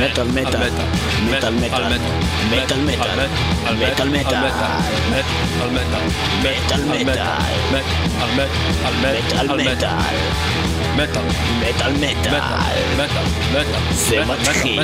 מטאל מטאל מטאל מטאל מטאל מטאל מטאל מטאל מטאל מטאל מטאל זה מתחיל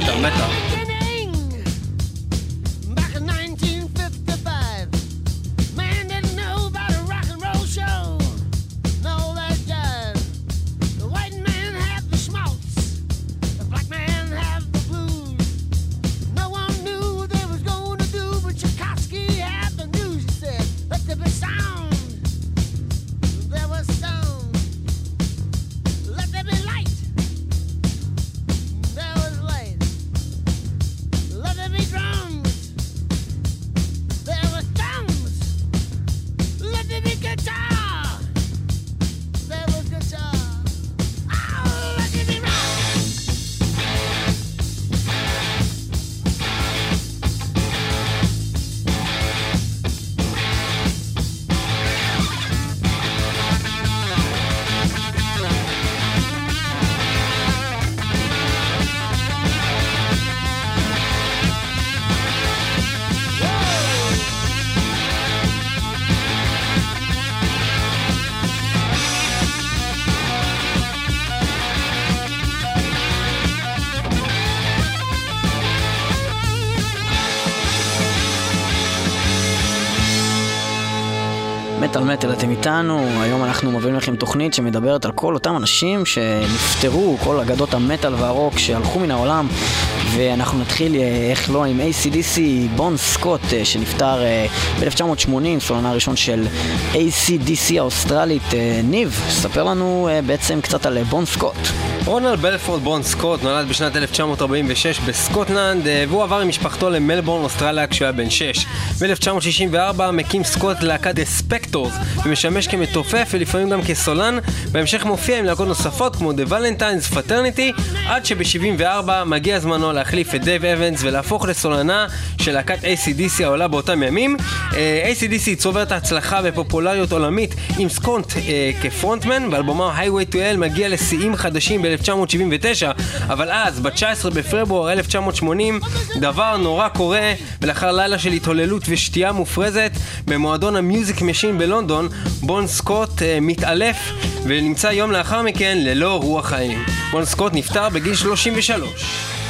איתנו, היום אנחנו מביאים לכם תוכנית שמדברת על כל אותם אנשים שנפטרו, כל אגדות המטאל והרוק שהלכו מן העולם ואנחנו נתחיל, אה, איך לא, עם ACDC, בון סקוט אה, שנפטר אה, ב-1980, סולנה הראשון של ACDC האוסטרלית. ניב, ספר לנו בעצם קצת על בון סקוט. רונלד בלפורד בון סקוט נולד בשנת 1946 בסקוטלנד והוא עבר עם משפחתו למלבורן, אוסטרליה כשהוא היה בן 6. ב-1964 מקים סקוט להקת The Spectors ומשמש כמתופף ולפעמים גם כסולן. בהמשך מופיע עם להקות נוספות כמו The Valentines, Fraternity עד שב-74 מגיע זמנו להחליף את דייב אבנס ולהפוך לסולנה של להקת ACDC העולה באותם ימים. אה, ACDC צוברת הצלחה ופופולריות עולמית עם סקוט אה, כ frontman באלבומו Highway to Hell מגיע לשיאים חדשים ב-1979 אבל אז, ב-19 בפברואר 1980, דבר נורא קורה ולאחר לילה של התהוללות ושתייה מופרזת במועדון ה Music Machine בלונדון, בון סקוט אה, מתעלף ונמצא יום לאחר מכן ללא רוח חיים. בון סקוט נפטר בגיל 33.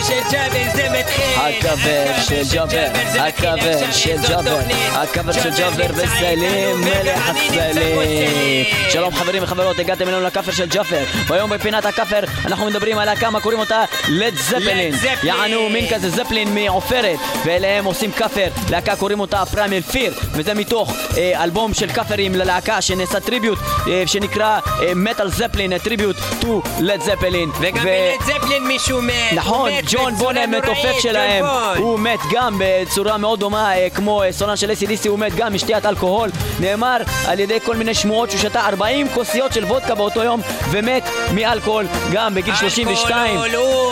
הקאבר של ג'אבר הקאבר של ג'אבר, עכשיו של ג'אבר. הקאבר של ג'אבר וסלים, מלך הסלים. שלום חברים וחברות, הגעתם אלינו לקאבר של ג'אבר. והיום בפינת הקאבר אנחנו מדברים על להקה, קוראים אותה לד זפלין. יענו מין כזה זפלין מעופרת, ואליהם עושים קאבר. להקה קוראים אותה Primal Fear, וזה מתוך אה, אלבום של קאברים ללהקה שנעשה tribute, אה, שנקרא Metal Zeppelin, Tribute to Led Zeppelin. וגם בלד זפלין מישהו מת נכון, ג'ון בונם מתופף נוראית, שלהם, בון. הוא מת גם בצורה מאוד דומה אה, כמו אה, סולן של ACDC, הוא מת גם משתיית אלכוהול. נאמר על ידי כל מיני שמועות שהוא שתה 40 כוסיות של וודקה באותו יום ומת מאלכוהול גם בגיל 32. אלכוהול הוא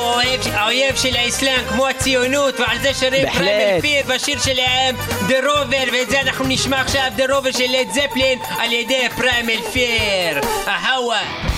האויב של האסלאם כמו הציונות ועל זה שרים. פריימל פיר בשיר שלהם The Rover ואת זה אנחנו נשמע עכשיו The Rover של לד זפלין על ידי פריימל פיר ההווה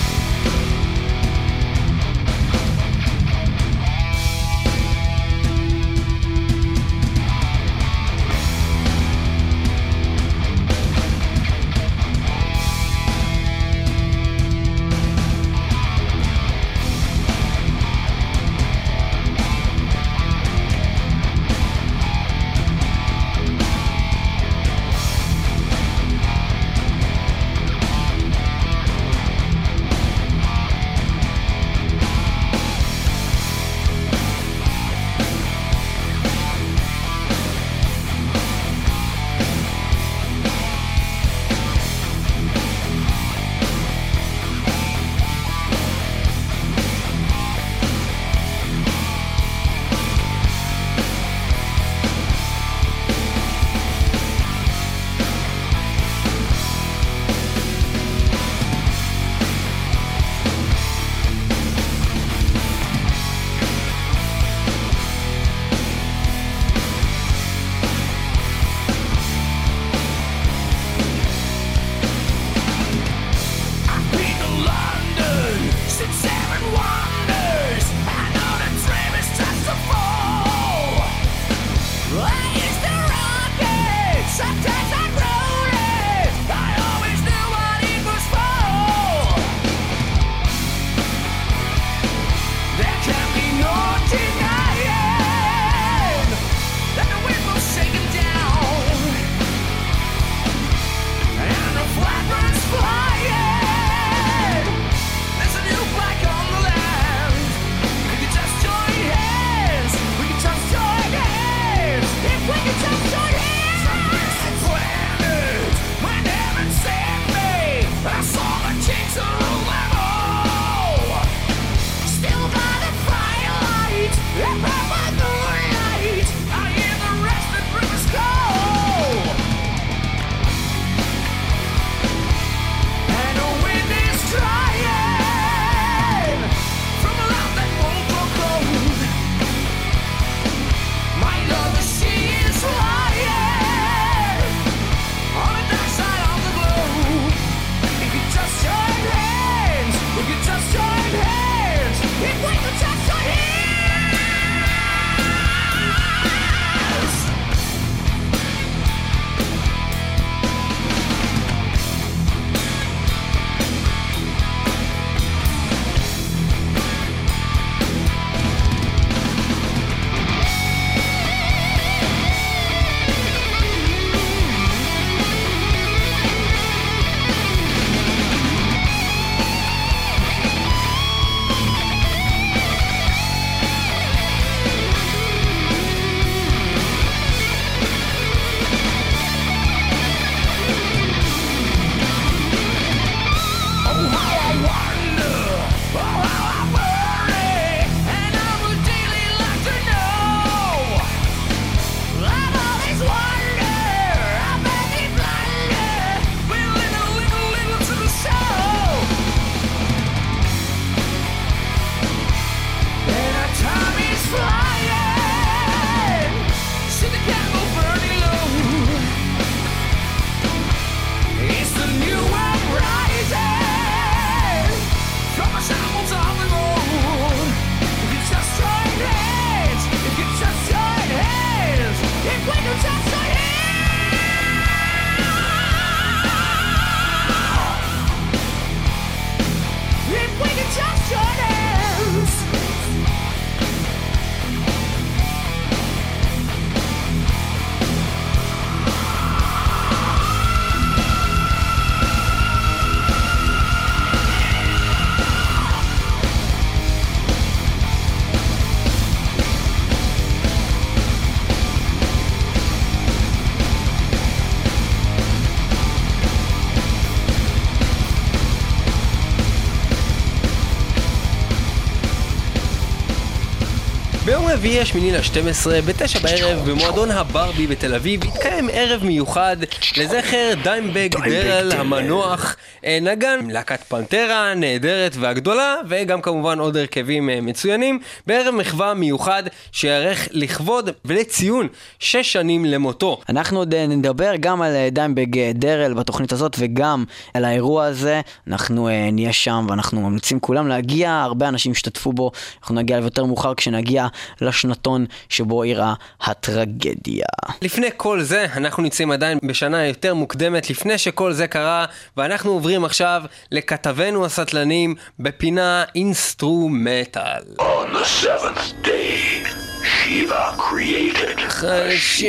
רביעי השמיני ל-12, בתשע בערב, במועדון הברבי בתל אביב, יתקיים ערב מיוחד לזכר דיימבג דרל המנוח, אה, נגן להקת פנטרה, נהדרת והגדולה, וגם כמובן עוד הרכבים אה, מצוינים, בערב מחווה מיוחד שיערך לכבוד ולציון שש שנים למותו. אנחנו עוד אה, נדבר גם על דיימבג דרל בתוכנית הזאת וגם על האירוע הזה. אנחנו נהיה שם ואנחנו ממליצים כולם להגיע, הרבה אנשים ישתתפו בו. אנחנו נגיע אליו יותר מאוחר כשנגיע לשנתון שבו אירעה הטרגדיה. לפני כל זה, אנחנו נמצאים עדיין בשנה יותר מוקדמת לפני שכל זה קרה, ואנחנו עוברים עכשיו לכתבנו הסטלנים בפינה אינסטרומטל. On the seventh day, Shiva created. חשש.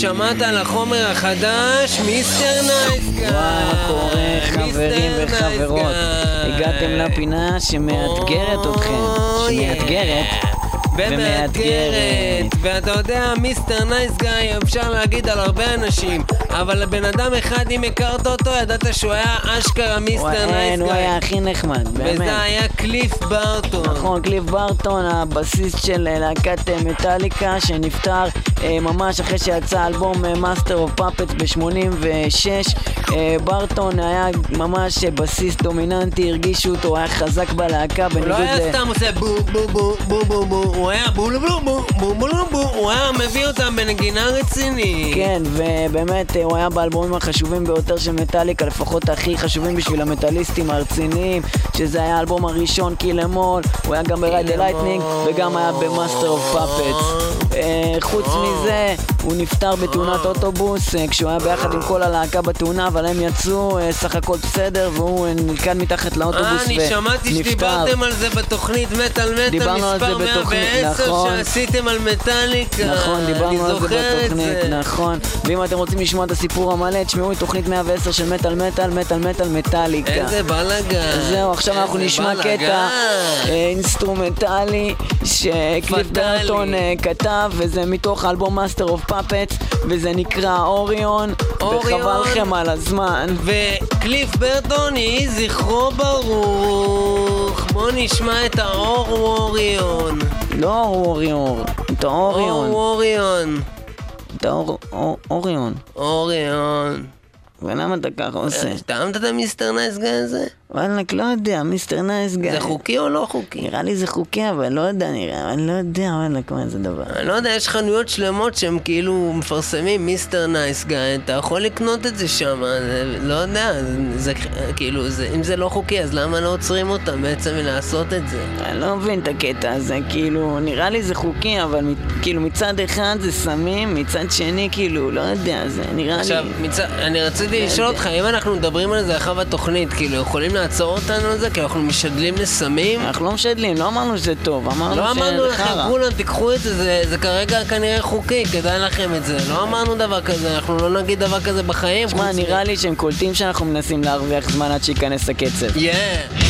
שמעת על החומר החדש? Mister Nice Guy, מה קורה חברים וחברות? הגעתם לפינה שמאתגרת אתכם. שמאתגרת ומאתגרת, ואתה יודע, Mister Nice Guy, אפשר להגיד על הרבה אנשים, אבל לבן אדם אחד, אם הכרת אותו, ידעת שהוא היה אשכרה Mister Nice אין, הוא היה Guy. הכי נחמד, באמת. וזה היה קליף ברטון. נכון, קליף ברטון, הבסיסט של אה, להקת אה, מטאליקה, שנפטר אה, ממש אחרי שיצא אלבום Master of Puppets ב-86. ברטון היה ממש בסיסט דומיננטי, הרגישו אותו, הוא היה חזק בלהקה, הוא בניגוד לא היה ל... סתם עושה בו בו בו בו בו בו, הוא היה בום בום בום בום בום בום, הוא היה מביא אותם בנגינה רצינית. כן, ובאמת אה, הוא היה באלבומים החשובים ביותר של מטאליקה, לפחות הכי חשובים בשביל המטאליסטים הרציניים, שזה היה האלבום הראשון, Kill 'Em All, הוא היה גם ב-Ride וגם היה ב Master of Puppets. חוץ אה. מזה, הוא נפטר בתאונת אה. אוטובוס, כשהוא היה ביחד עם כל הלהקה בתאונה, אבל הם יצאו סך הכל בסדר, והוא נלכד מתחת לאוטובוס ונפטר. אה, אני שמעתי שדיברתם על זה בתוכנית מטאל מטאל מספר 110. נכון. העשר שעשיתם על מטאליקה. נכון, דיברנו על זה בתוכנית, נכון. ואם אתם רוצים לשמוע את הסיפור המלא, תשמעו את תוכנית 110 של מטאל מטאל, מטאל מטאל מטאליקה. איזה בלאגן. זהו, עכשיו אנחנו נשמע קטע אה, אינסטרומנטלי שקליף ברטון אה, כתב, וזה מתוך האלבום Master of Puppets, וזה נקרא אוריון, אוריון, וחבל לכם על הזמן. וקליף ברטון, יהי זכרו ברוך. בואו נשמע את האוריון. לא warrior, את האוריון. אוריון. אתה האוריון. אוריון. ולמה אתה ככה עושה? אתה אהבת את ה Mister Nice Guy הזה? וואלק, לא יודע, Mister Nice Guy. זה חוקי או לא חוקי? נראה לי זה חוקי, אבל לא יודע, נראה, אני לא יודע, וואלק, מה זה דבר. אני לא יודע, יש חנויות שלמות שהם כאילו מפרסמים Mister Nice Guy, אתה יכול לקנות את זה שם, לא יודע, זה, כאילו, זה, אם זה לא חוקי, אז למה לא עוצרים אותם בעצם מלעשות את זה? אני לא מבין את הקטע הזה, כאילו, נראה לי זה חוקי, אבל כאילו מצד אחד זה סמים, מצד שני, כאילו, לא יודע, זה נראה עכשיו, לי... מצ... אני רציתי לשאול אותך, אם אנחנו מדברים על זה אחר בתוכנית, כאילו, יכולים לעצור אותנו על זה? כי אנחנו משדלים לסמים? אנחנו לא משדלים, לא אמרנו שזה טוב, אמרנו לא אמרנו שזה לכם, חרא. כולם תיקחו את זה, זה, זה כרגע כנראה חוקי, כדאי לכם את זה. לא אמרנו דבר כזה, אנחנו לא נגיד דבר כזה בחיים. שמע, חוץ מ- נראה לי שהם קולטים שאנחנו מנסים להרוויח זמן עד שייכנס הקצב. Yeah.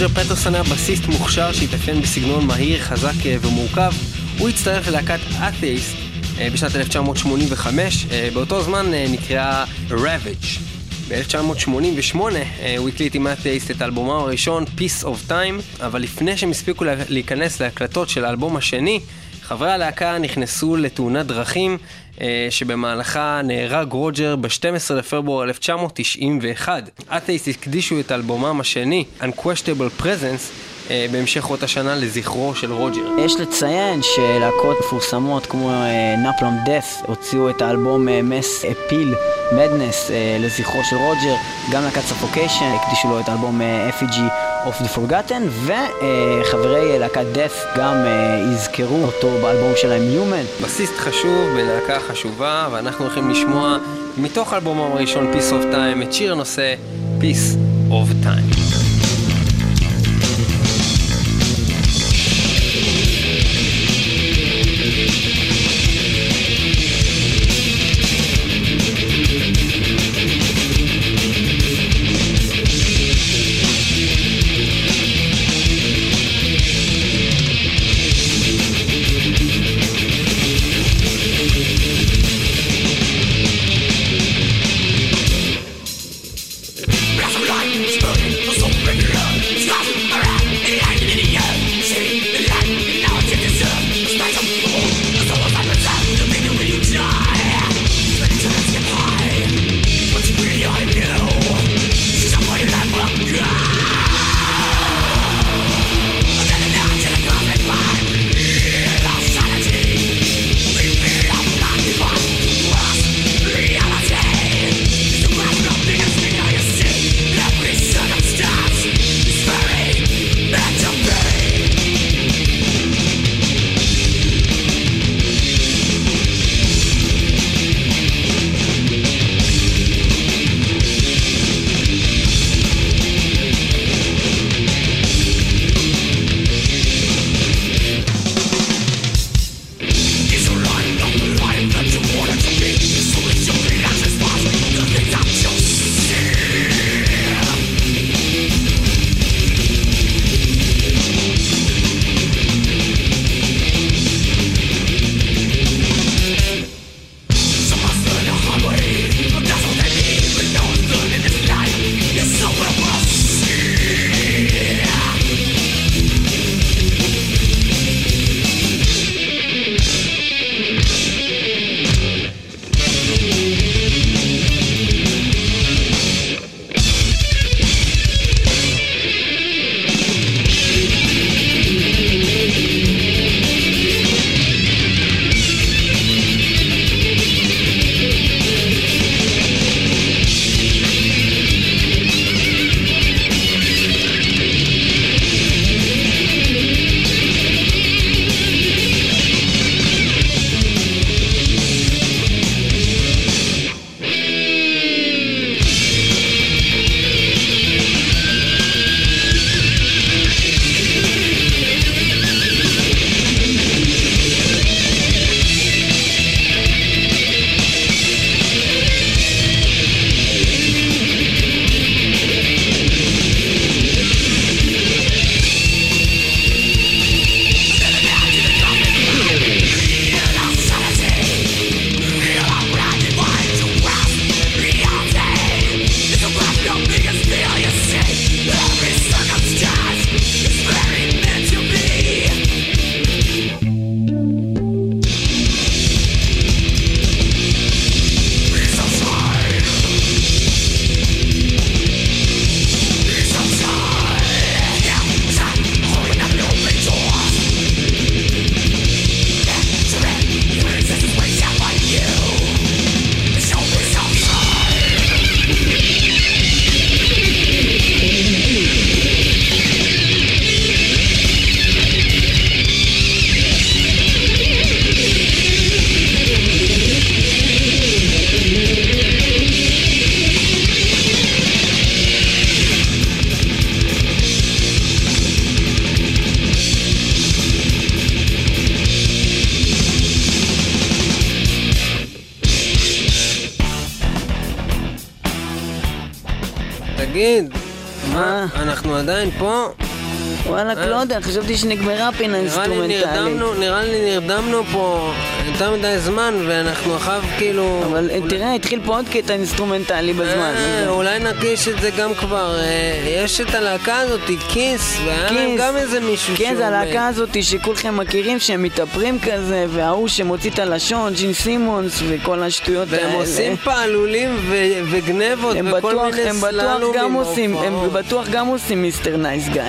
רוג'ר פטרסון היה בסיסט מוכשר שהתאפיין בסגנון מהיר, חזק אה, ומורכב. הוא הצטרף ללהקת אתאיסט אה, בשנת 1985, אה, באותו זמן אה, נקראה Ravage. ב-1988 אה, הוא הקליט עם אתאיסט את אלבומו הראשון, Peace of Time, אבל לפני שהם הספיקו לה- להיכנס להקלטות של האלבום השני, חברי הלהקה נכנסו לתאונת דרכים אה, שבמהלכה נהרג רוג'ר ב-12 לפברואר 1991. אתאיסט הקדישו את אלבומם השני, Unquestionable Presence, אה, בהמשך אותה שנה לזכרו של רוג'ר. יש לציין שלהקות מפורסמות כמו נפלם דף הוציאו את האלבום מס אפיל מדנס לזכרו של רוג'ר, גם להקת ספוקיישן הקדישו לו את האלבום אה, Effigy of the Forgotten, וחברי אה, להקת דף גם אה, יזכרו אותו באלבום שלהם Human. בסיסט חשוב בלהקה חשובה, ואנחנו הולכים לשמוע מתוך אלבומם הראשון, Peace of Time, את שיר הנושא Peace of Time. יודע, חשבתי שנגמרה פינה נראה לי אינסטרומנטלית. נרדמנו, נראה לי נרדמנו פה יותר מדי זמן, ואנחנו אחריו כאילו... אבל אה, אולי- תראה, התחיל פה עוד קטע אינסטרומנטלי בזמן. אה, אולי נרגיש את זה גם כבר. אה, יש את הלהקה הזאת, Kiss, והיה להם. גם איזה מישהו כן, שהוא זה מת. הלהקה הזאת שכולכם מכירים, שהם מתאפרים כזה, וההוא שמוציא את הלשון, ג'ין סימונס, וכל השטויות האלה. והם עושים פעלולים ו- וגנבות הם וכל בטוח, מיני הם בטוח גם עושים, הם. בטוח גם עושים Mr. Nice Guy.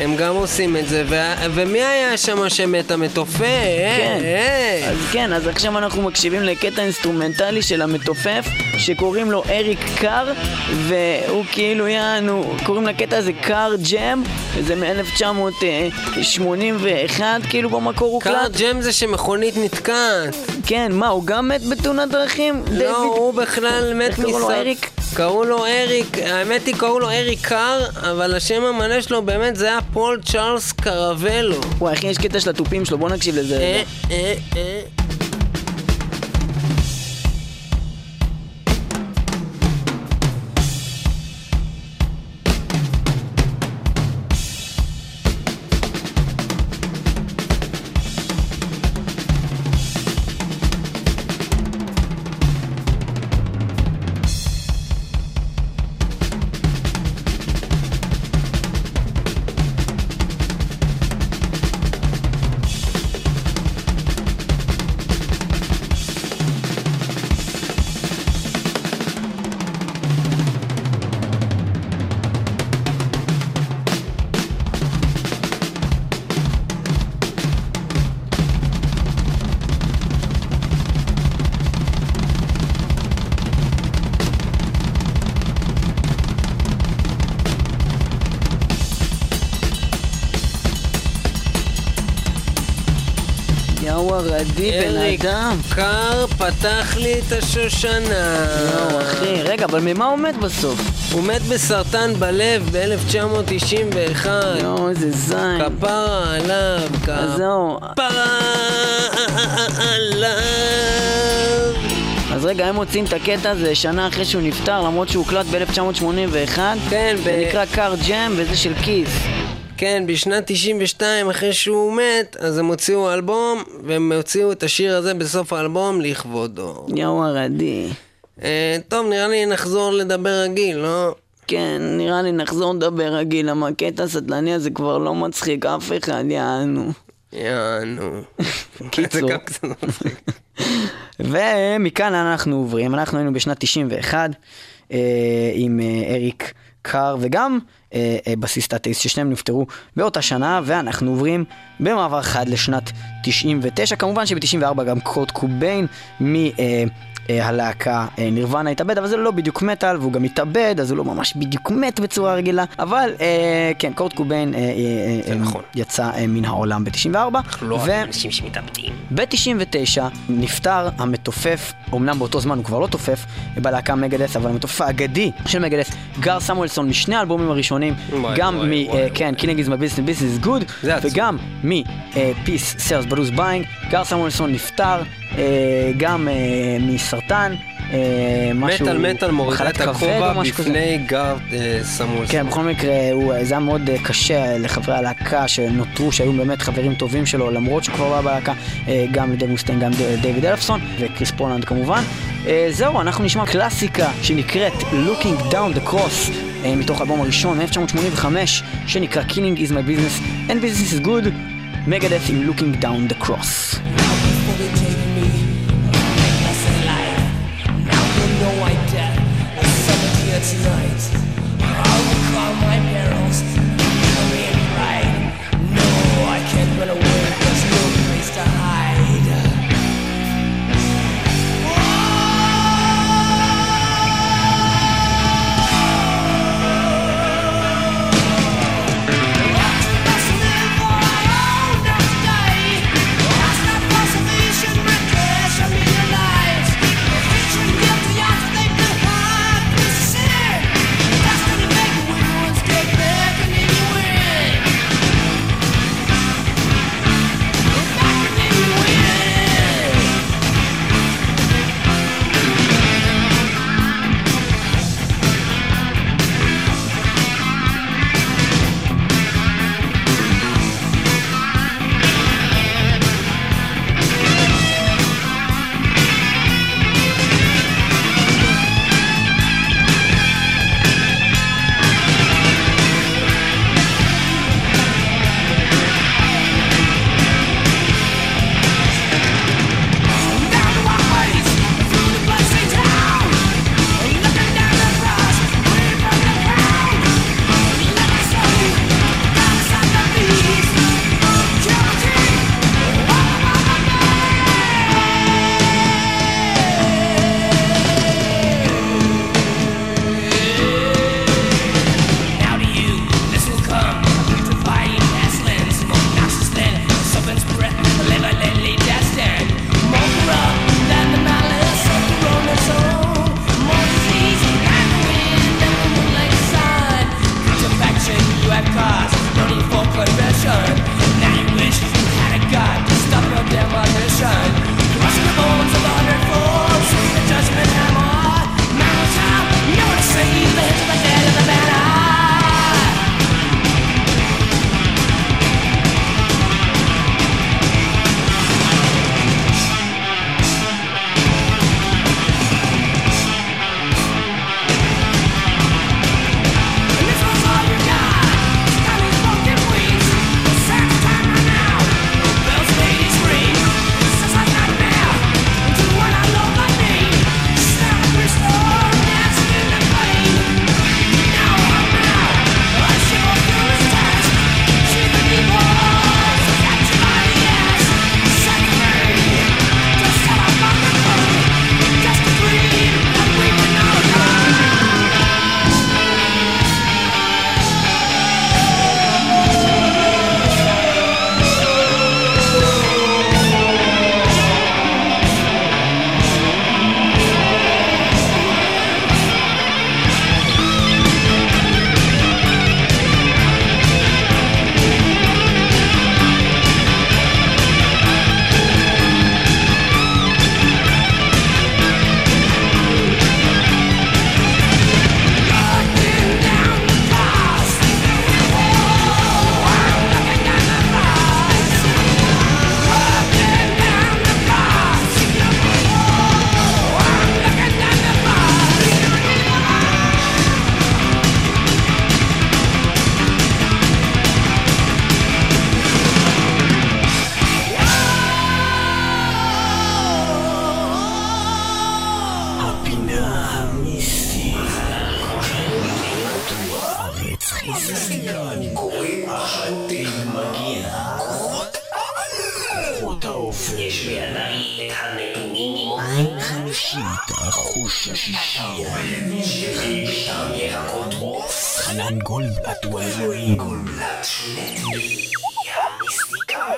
הם גם עושים את זה, ו- ומי היה שם שמת? המתופף? כן. אה, אז כן, אז עכשיו אנחנו מקשיבים לקטע אינסטרומנטלי של המתופף, שקוראים לו אריק קאר, והוא כאילו יענו, קוראים לקטע הזה Carr Jam, וזה מ-1981, כאילו במקור הוקלט. Carr Jam זה שמכונית נתקעת. כן, מה, הוא גם מת בתאונת דרכים? לא, הוא בכלל מת איך קראו לו, מסרט- אריק? קראו לו אריק, האמת היא קראו לו אריק קאר, אבל השם המלא שלו באמת זה היה פול צ'ארלס קרבלו. וואי, אחי, יש קטע של התופים שלו, בוא נקשיב לזה אה. אה, אה. הרדי בן אריק אדם. קאר פתח לי את השושנה. יואו, אחי, רגע, אבל ממה הוא מת בסוף? הוא מת בסרטן בלב ב-1991. יואו, איזה זין. כפרה עליו. כפרה עליו. אז רגע, הם מוצאים את הקטע הזה שנה אחרי שהוא נפטר, למרות שהוא הוקלט ב-1981. כן, ב- זה נקרא קאר ג'ם, וזה של כיס. כן, בשנת 92, אחרי שהוא מת, אז הם הוציאו אלבום, והם הוציאו את השיר הזה בסוף האלבום לכבודו. יואו הרדי. אה, טוב, נראה לי נחזור לדבר רגיל, לא? כן, נראה לי נחזור לדבר רגיל, למה הקטע הסטלני הזה כבר לא מצחיק אף אחד, יענו. יענו. קיצור. קצת מצחיק. ומכאן אנחנו עוברים, אנחנו היינו בשנת 91 אה, עם אה, אריק קאר וגם אה, אה, בסיסט אטייס ששניהם נפטרו באותה שנה ואנחנו עוברים במעבר חד לשנת 99 כמובן שב-94 גם קורט קוביין מ... אה, אה, הלהקה אה, נירוונה התאבד, אבל זה לא בדיוק מטאל, והוא גם התאבד, אז הוא לא ממש בדיוק מת בצורה רגילה, אבל אה, כן, קורט קוביין אה, אה, אה, זה נכון. יצא אה, מן העולם ב-94, אנחנו לא אוהבים אנשים שמתאבדים. ב-99 נפטר המתופף, אמנם באותו זמן הוא כבר לא תופף, בלהקה מגדת', אבל המתופף האגדי של מגדת', גאר סמואלסון משני האלבומים הראשונים, גם מ... אה, כן, Killing Is My Business Business Is Good. וגם מ- Peace Sells But Who's Buying, גאר סמואלסון נפטר, אה, גם אה, מסרטן, אה, משהו... מטאל מטאל מורידה את הכובע. בפני גאר אה, סמואלסון. כן, בכל מקרה, הוא, זה היה מאוד אה, קשה לחברי הלהקה שנותרו, שהיו באמת חברים טובים שלו, למרות שהוא כבר לא היה בלהקה, אה, גם לדייב מוסטיין, גם ד- דיוויד אלפסון, וקריס פולנד כמובן. אה, זהו, אנחנו נשמע קלאסיקה שנקראת Looking Down the Cross, אה, מתוך האלבום הראשון, מ-1985, שנקרא Killing is my business and business is good, מגדף עם Looking Down the Cross. tonight.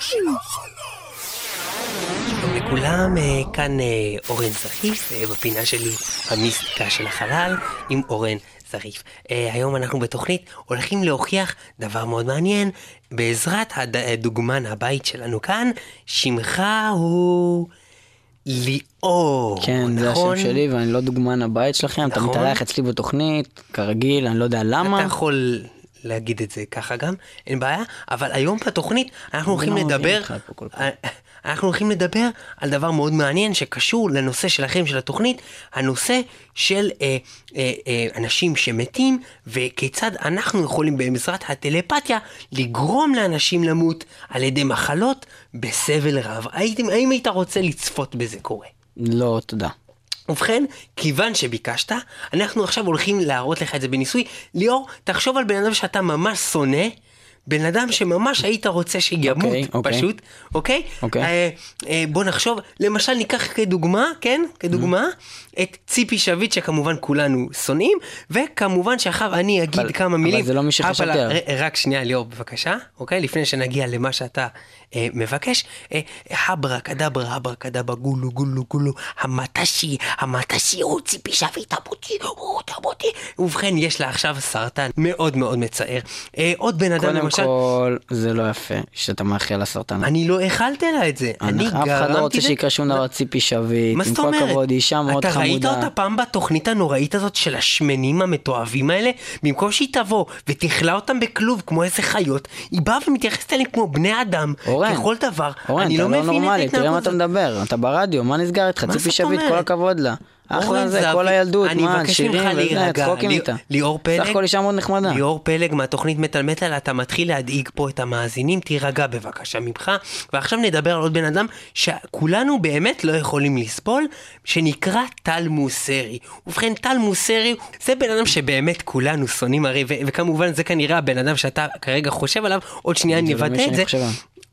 שלום לכולם, אה, כאן אה, אורן זריף, אה, בפינה שלי המיסטיקה של החלל עם אורן זריף. היום אנחנו בתוכנית הולכים להוכיח דבר מאוד מעניין בעזרת הד- הדוגמן הבית שלנו כאן, שמך הוא ליאור, כן, זה נכון? השם שלי ואני לא דוגמן הבית שלכם, אתה נכון. מתארח אצלי בתוכנית, כרגיל, אני לא יודע למה. אתה יכול להגיד את זה ככה גם, אין בעיה, אבל היום בתוכנית אנחנו הולכים לדבר. אה, אנחנו הולכים לדבר על דבר מאוד מעניין שקשור לנושא שלכם של התוכנית, הנושא של אה, אה, אה, אנשים שמתים וכיצד אנחנו יכולים בעזרת הטלפתיה לגרום לאנשים למות על ידי מחלות בסבל רב. הייתם, האם היית רוצה לצפות בזה קורה? לא, תודה. ובכן, כיוון שביקשת, אנחנו עכשיו הולכים להראות לך את זה בניסוי. ליאור, תחשוב על בן אדם שאתה ממש שונא, בן אדם שממש היית רוצה שימות, אוקיי, אוקיי. פשוט, אוקיי? אוקיי. אה, אה, בוא נחשוב, למשל ניקח כדוגמה, כן? כדוגמה, Mm-hmm. את ציפי שביט, שכמובן כולנו שונאים, וכמובן שאחריו אני אגיד אבל- כמה אבל מילים. זה לא מי שחשבתי אבל- רק שנייה, ליאור, בבקשה, אוקיי? לפני שנגיע למה שאתה אה, מבקש. אה, הברה קדברה, הברה קדברה, גולו, גולו, גולו, המטשי, המטשי, הוא ציפי שביט, תמותי, הוא תמותי. ובכן, יש לה עכשיו סרטן מאוד מאוד מצער. אה, עוד בן אדם, כל, זה לא יפה שאתה מאחל לסרטן. אני לא האכלתי לה את זה. אני אף אחד לא גרמתי רוצה שיקרה שום דבר ציפי שביט, מה עם זאת כל אומרת? הכבוד, היא אישה מאוד אתה ראית חמודה. אותה פעם בתוכנית הנוראית הזאת של השמנים המתועבים האלה? במקום שהיא תבוא ותכלה אותם בכלוב כמו איזה חיות, היא באה ומתייחסת אליהם כמו בני אדם, אורן, ככל דבר. אורן, אני אתה לא לא מבין את נורמלי, תראה מה אתה. מדבר, אתה ברדיו, מה נסגר איתך? ציפי שביט, כל? הכבוד לה. אחלה זה, כל הילדות, אני מה, שירים. צחוקים איתה. ליאור פלג, סך הכל אישה מאוד נחמדה. ליאור פלג מהתוכנית מטאל מטאל, אתה מתחיל להדאיג פה את המאזינים, תירגע בבקשה ממך. ועכשיו נדבר על עוד בן אדם שכולנו באמת לא יכולים לסבול, שנקרא טל מוסרי. ובכן, טל מוסרי זה בן אדם שבאמת כולנו שונאים הרי, וכמובן זה כנראה הבן אדם שאתה כרגע חושב עליו, עוד שנייה אבטא את זה.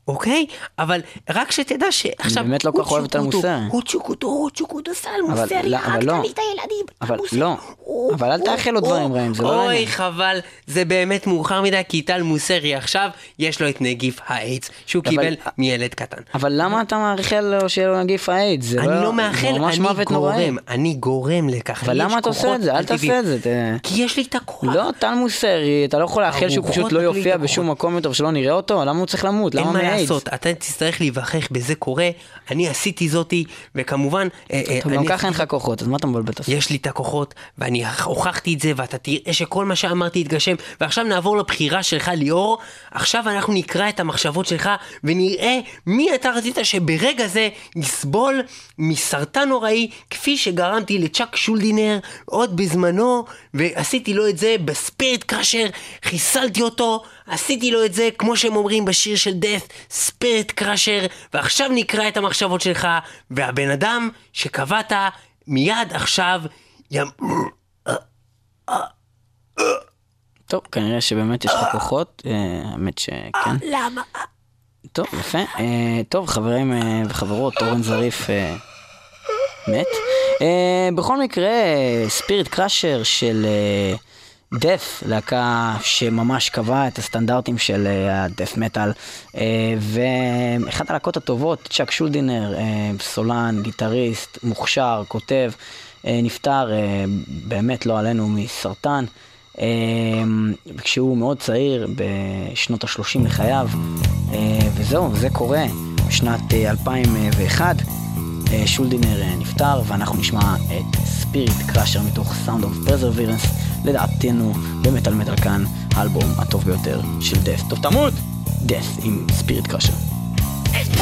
אוקיי? אבל רק שתדע שעכשיו... באמת לא כל כך אוהב את מוסרי. הוא צ'וקוטו, הוא צ'וקוטו, סל אבל מוסרי, לא, הרג אבל לא. לי את הילדים. אבל. לא. הוא- אבל אל תאחל לו דברים הוא- רעים, זה לא אוי, לעניין. חבל, זה באמת מאוחר מדי, כי טל מוסרי עכשיו, יש לו את נגיף האיידס, שהוא קיבל מילד קטן. אבל למה אתה מאחל לו שיהיה לו נגיף האיידס? אני לא זה מאחל, אני. גורם, אני גורם לכך. אבל למה אתה עושה את זה? אל. תעשה את זה. כי יש לי את הכוח. לא, טל מוסרי, אתה לא יכול לאחל שהוא פשוט לא יופיע. בשום מקום יותר ושלא נראה אותו? למה הוא צריך למות? למה? לעשות, אתה תצטרך להיווכח בזה קורה, אני עשיתי זאתי, וכמובן... אה, אה, טוב, גם אני ככה אין לך כוחות, אז מה אתה מבלבל את הסוף? יש לי את הכוחות, ואני הוכחתי את זה, ואתה תראה שכל מה שאמרתי יתגשם. ועכשיו נעבור לבחירה שלך, ליאור. עכשיו אנחנו נקרא את המחשבות שלך, ונראה מי אתה רצית שברגע זה יסבול מסרטן נוראי, כפי שגרמתי לצ'אק שולדינר עוד בזמנו, ועשיתי לו את זה בספיריט קראשר, חיסלתי אותו, עשיתי לו את זה, כמו שהם אומרים בשיר של death, ספיריט קראשר, ועכשיו נקרא את המחשבות שלך, והבן אדם שקבעת מיד עכשיו ים... טוב, כנראה שבאמת יש לך כוחות, אה, האמת שכן. למה? טוב, יפה. אה, טוב, חברים אה, וחברות, אורן זריף אה, מת. אה, בכל מקרה, ספיריט קראשר של דף, להקה שממש קבעה את הסטנדרטים של הדף מטאל, ואחת הלהקות הטובות, צ'אק שולדינר, אה, סולן, גיטריסט, מוכשר, כותב, אה, נפטר אה, באמת לא עלינו מסרטן. אה, כשהוא מאוד צעיר, בשנות ה-30 לחייו, אה, וזהו, זה קורה בשנת אה, 2001. אה, שולדינר אה, נפטר, ואנחנו נשמע את Spirit Crusher מתוך Sound of Perseverance, לדעתנו במטאל מטאל כאן, האלבום הטוב ביותר של דף. טוב, תמות! דף עם ספיריט קראשר. It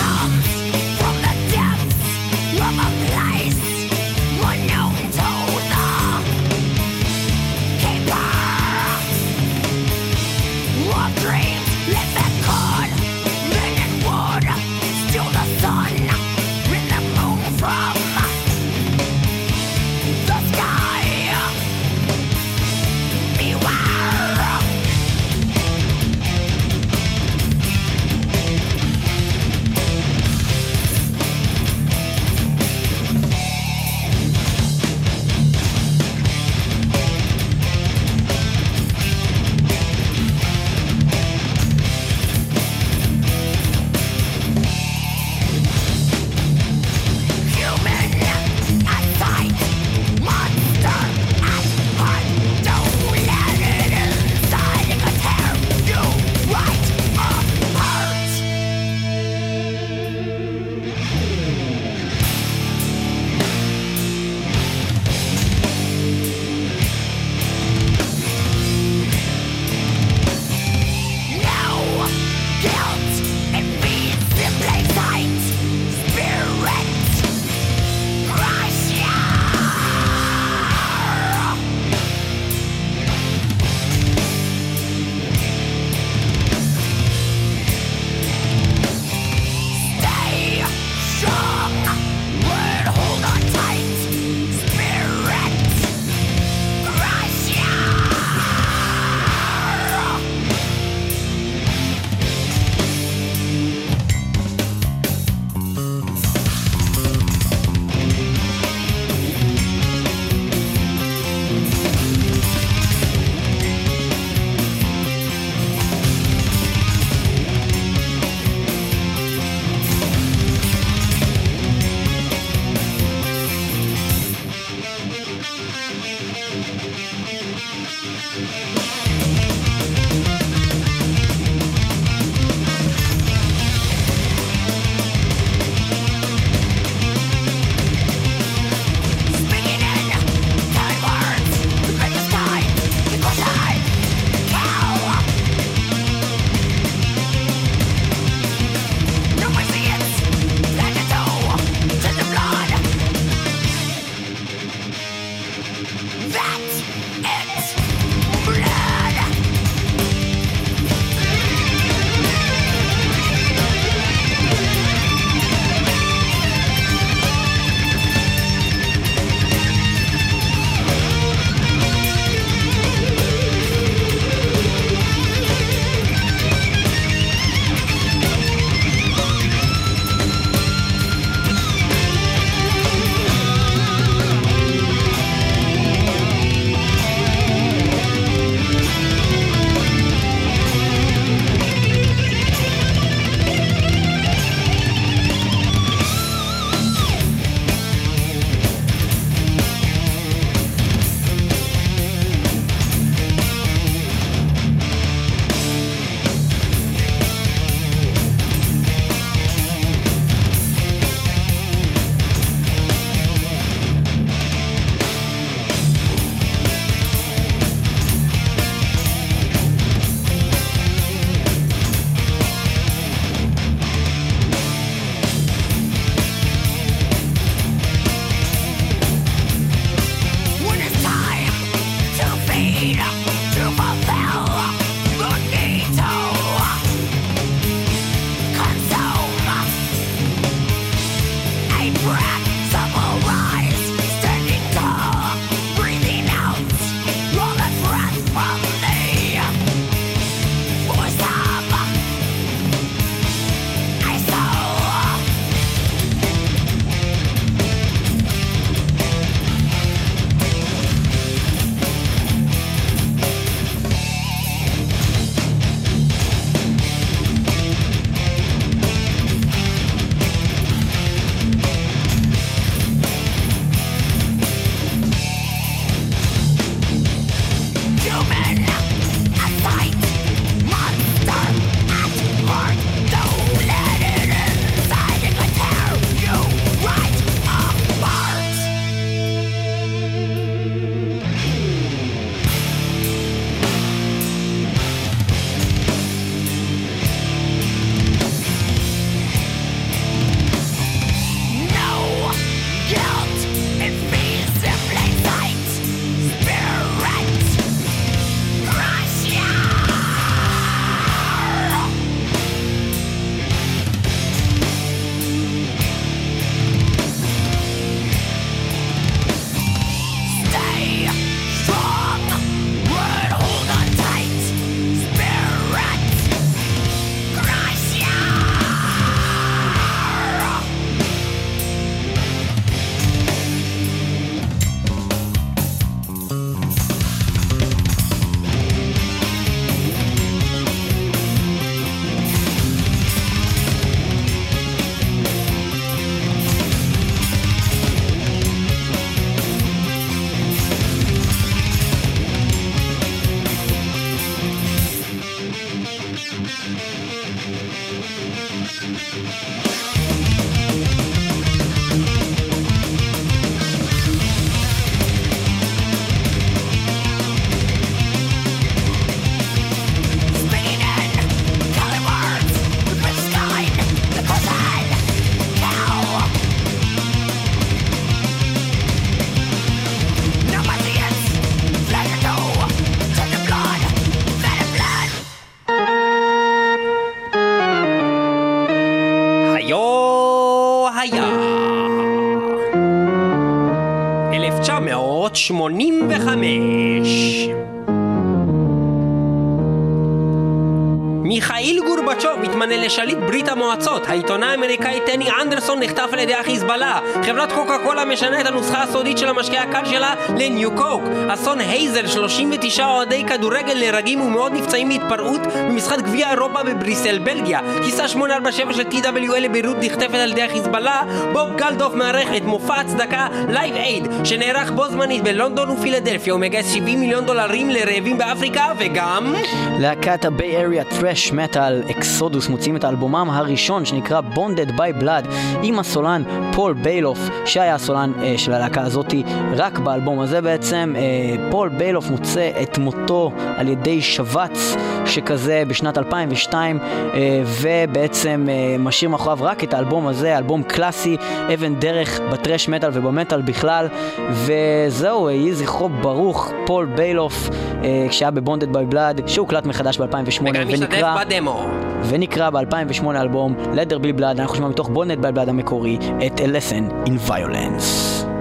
próximo ni מתמנה לשליט ברית המועצות. העיתונאי האמריקאי טני אנדרסון נחטף על ידי החיזבאללה. חברת קוקה קולה משנה את הנוסחה הסודית של המשקה הקל שלה לניו קוק. אסון הייזל, 39 אוהדי כדורגל נהרגים ומאוד נפצעים מהתפרעות במשחק גביע אירופה בבריסל, בלגיה. טיסה 847 של TWL לביירות נחטפת על ידי החיזבאללה. בוב גלדוף מארח את מופע הצדקה Live Aid, שנערך בו זמנית בלונדון ופילדלפיה ומגייס 70 מיליון דולרים לרעבים באפריקה, וגם... להקת ה Bay Area טראש מטאל אקסודוס מוציאים את אלבומם הראשון שנקרא Bonded by Blood עם הסולן פול באלוף שהיה הסולן אה, של הלהקה הזאתי רק באלבום הזה בעצם אה, פול באלוף מוצא את מותו על ידי שבץ שכזה בשנת 2002 אה, ובעצם אה, משאיר מאחוריו רק את האלבום הזה, אלבום קלאסי, אבן דרך בטרש מטאל ובמטאל בכלל וזהו, יהי זכרו ברוך פול באלוף אה, כשהיה ב Bonded by Blood שהוקלט מחדש ב-2008 וגם ונקרא בדמו. ונקרא ב-2008 אלבום Let There Be Blood, אנחנו שומעים מתוך Bonded by Blood המקורי את A Lesson in Violence.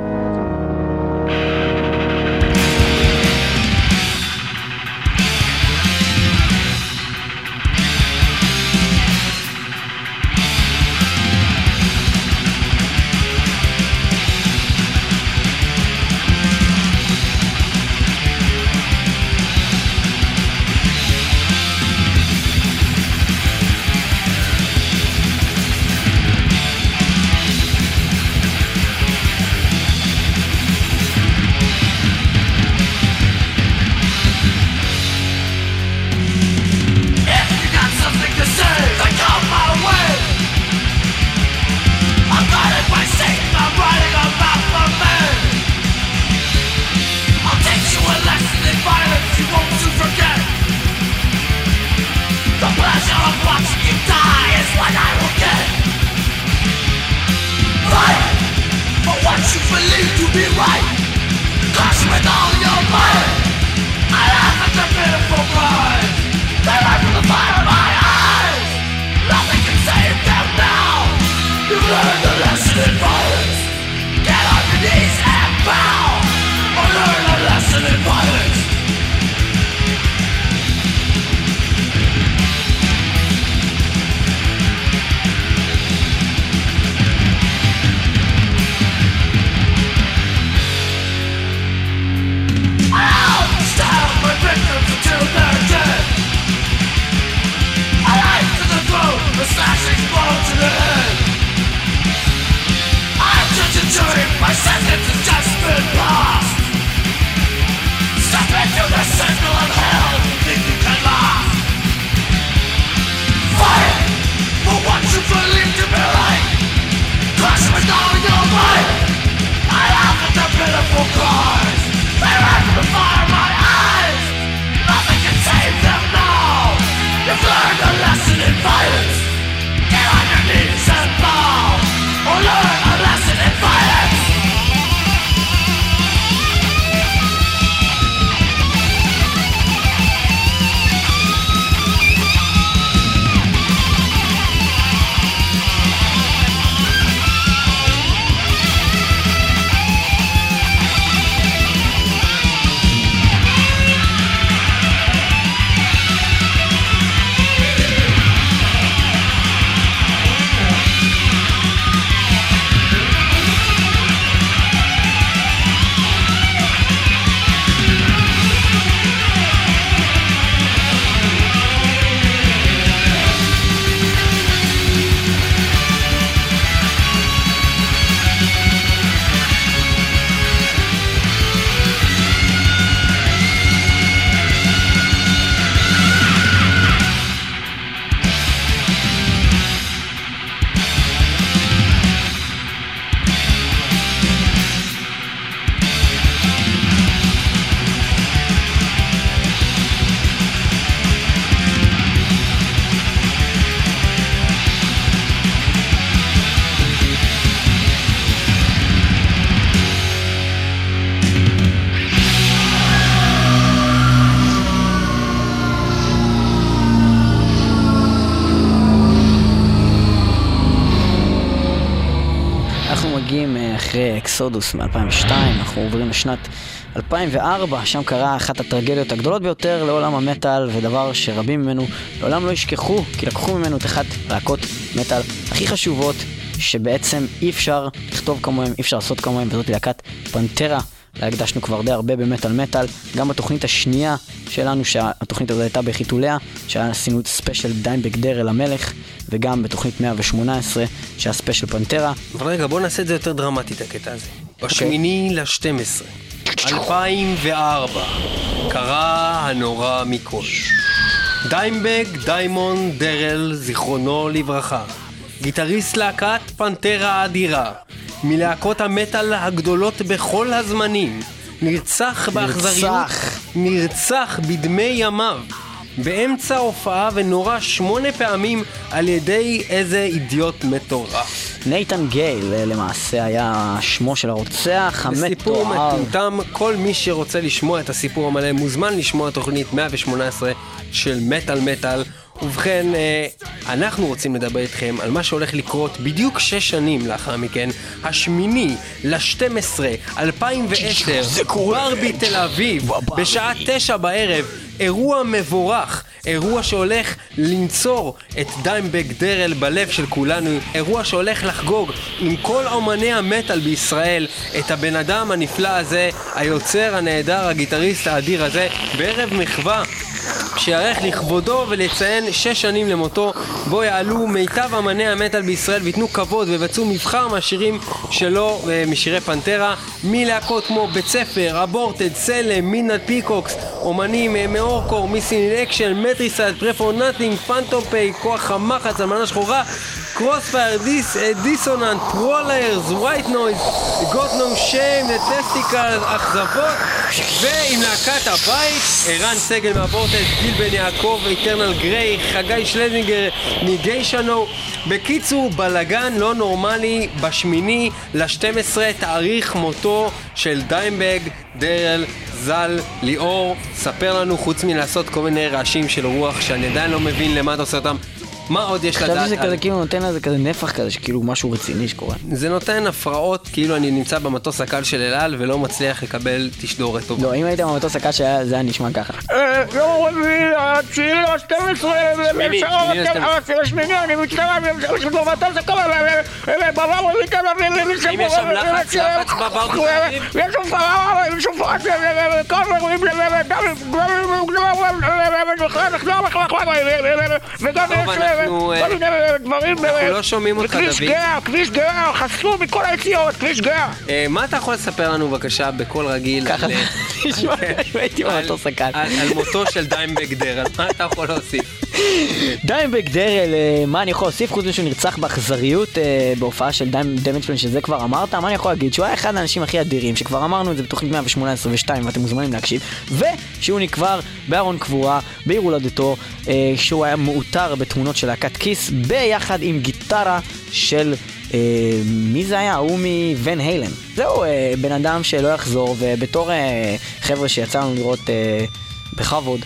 אקסודוס מ-2002, אנחנו עוברים לשנת 2004, שם קרה אחת הטרגדיות הגדולות ביותר לעולם המטאל, ודבר שרבים ממנו לעולם לא ישכחו, כי לקחו ממנו את אחת להקות מטאל הכי חשובות, שבעצם אי אפשר לכתוב כמוהם, אי אפשר לעשות כמוהם, וזאת להקת פנטרה. הקדשנו כבר די הרבה במטאל מטאל, גם בתוכנית השנייה שלנו, שהתוכנית הזאת הייתה בחיתוליה, שעשינו את ספיישל דיימבג דרל המלך, וגם בתוכנית 118, שהיה ספיישל פנטרה. אבל רגע, בוא נעשה את זה יותר דרמטי, את הקטע הזה. בשמיני ל-12, 2004, קרה הנורא מכל. דיימבג דיימון דרל, זיכרונו לברכה. גיטריסט להקת פנטרה האדירה. מלהקות המטאל הגדולות בכל הזמנים. נרצח באכזריות. נרצח. נרצח בדמי ימיו. באמצע ההופעה ונורה שמונה פעמים על ידי איזה אידיוט מטורף. נייתן גייל אה, למעשה היה שמו של הרוצח סיפור המתועב. מטומטם, כל מי שרוצה לשמוע את הסיפור המלא מוזמן לשמוע תוכנית 118 של מטאל מטאל. ובכן, אה, אנחנו רוצים לדבר איתכם על מה שהולך לקרות בדיוק שש שנים לאחר מכן, השמיני ל-12, 2010, זה קורה. ברבי תל אביב. בשעה תשע בערב, אירוע מבורך, אירוע שהולך לנצור את דיימבק דרל בלב של כולנו, אירוע שהולך לחגוג עם כל אומני המטאל בישראל את הבן אדם הנפלא הזה, היוצר הנהדר, הגיטריסט האדיר הזה, בערב מחווה שיערך לכבודו ולציין שש שנים למותו, בו יעלו מיטב אמני המטאל בישראל וייתנו כבוד ויבצעו מבחר מהשירים שלו, אה, משירי פנטרה, מלהקות כמו בית ספר, אבורטד, סלם, מידנט פיקוקס, אומנים אה, מאורקור, מיסין אקשן, מטריסייד, פרפור נאטינג, פנטום פיי, כוח המחץ, אלמנה שחורה, קרוספייר, אה, דיסוננט, פרוליירס, ווייט נויז, גוט נו שיים, טסטיקל, אכזבות, ועם להקת הבית, ערן סגל מהבורטד, גיל בן יעקב, איטרנל גריי, חגי שלזינגר מגיישנו. בקיצור, בלגן לא נורמלי בשמיני ל-12 תאריך מותו של דיימבג דרל ז"ל ליאור. ספר לנו, חוץ מלעשות כל מיני רעשים של רוח שאני עדיין לא מבין למה אתה עושה אותם, מה עוד יש חשבתי לדעת שזה על... כזה כאילו נותן לזה כזה נפח כזה, שכאילו משהו רציני שקורה. זה נותן הפרעות כאילו אני נמצא במטוס הקל של אל על ולא מצליח לקבל תשדורת טובה. לא, אם היית במטוס הקש שהיה, זה היה נשמע ככה. יום רביעי, התשיעי ל-12, שמיני, שמיני ל- השמיני, אני מצטער, במטוס בבר האם יש שם לחץ? לחץ וגם יש כל מיני דברים, אנחנו לא שומעים אותך, כביש דוד. גאה, כביש גאה, חסום מכל היציאות, כביש גאה. אה, מה אתה יכול לספר לנו בבקשה בקול רגיל? על, על-. על על מותו של דיימבק דרל, מה אתה יכול להוסיף? דיימבק דרל, אה, מה אני יכול להוסיף חוץ מזה שהוא נרצח באכזריות אה, בהופעה של דמג'פלן שזה כבר אמרת, מה אני יכול להגיד? שהוא היה אחד האנשים הכי אדירים, שכבר אמרנו את זה בתוכנית 118 ו-2 ואתם מוזמנים להקשיב, ושהוא נקבר בארון קבורה בעיר הולדתו, אה, שהוא היה מאותר בתמונות של להקת כיס, ביחד עם גיטרה של... אה, מי זה היה? הוא מוון היילן. זהו, אה, בן אדם שלא יחזור, ובתור אה, חבר'ה שיצא לנו לראות בכבוד,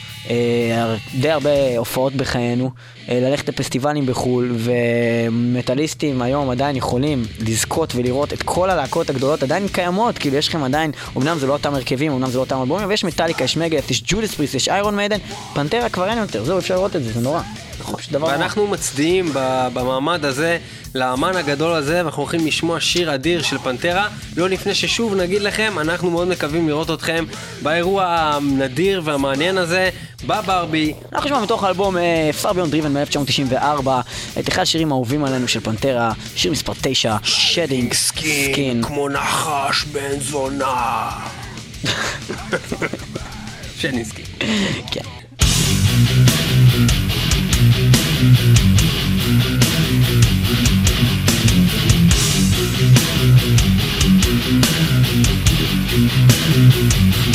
די הרבה הופעות בחיינו, אה, ללכת לפסטיבלים בחו"ל, ומטאליסטים היום עדיין יכולים לזכות ולראות את כל הלהקות הגדולות עדיין קיימות, כאילו יש לכם עדיין, אמנם זה לא אותם הרכבים, אמנם זה לא אותם אלבומים, אבל יש מטאליקה, יש מגאט, יש ג'ודס פריס, יש איירון מיידן, פנטרה כבר אין יותר, זהו, אפשר לראות את זה, זה נורא. נורא. ואנחנו מצדיעים במעמד הזה לאמן הגדול הזה, ואנחנו הולכים לשמוע שיר אדיר של פנטרה, לא לפני ששוב נגיד לכם, אנחנו מאוד מקווים לראות אתכם באירוע הנדיר והמעניין הזה, בברבי. אנחנו נשמע מתוך האלבום אה, Far Beyond Driven מ-1994, את אחד השירים האהובים עלינו של פנטרה, שיר מספר 9, Shedding Skin. כמו נחש בן זונה. שניסקי. כן. I'm shedding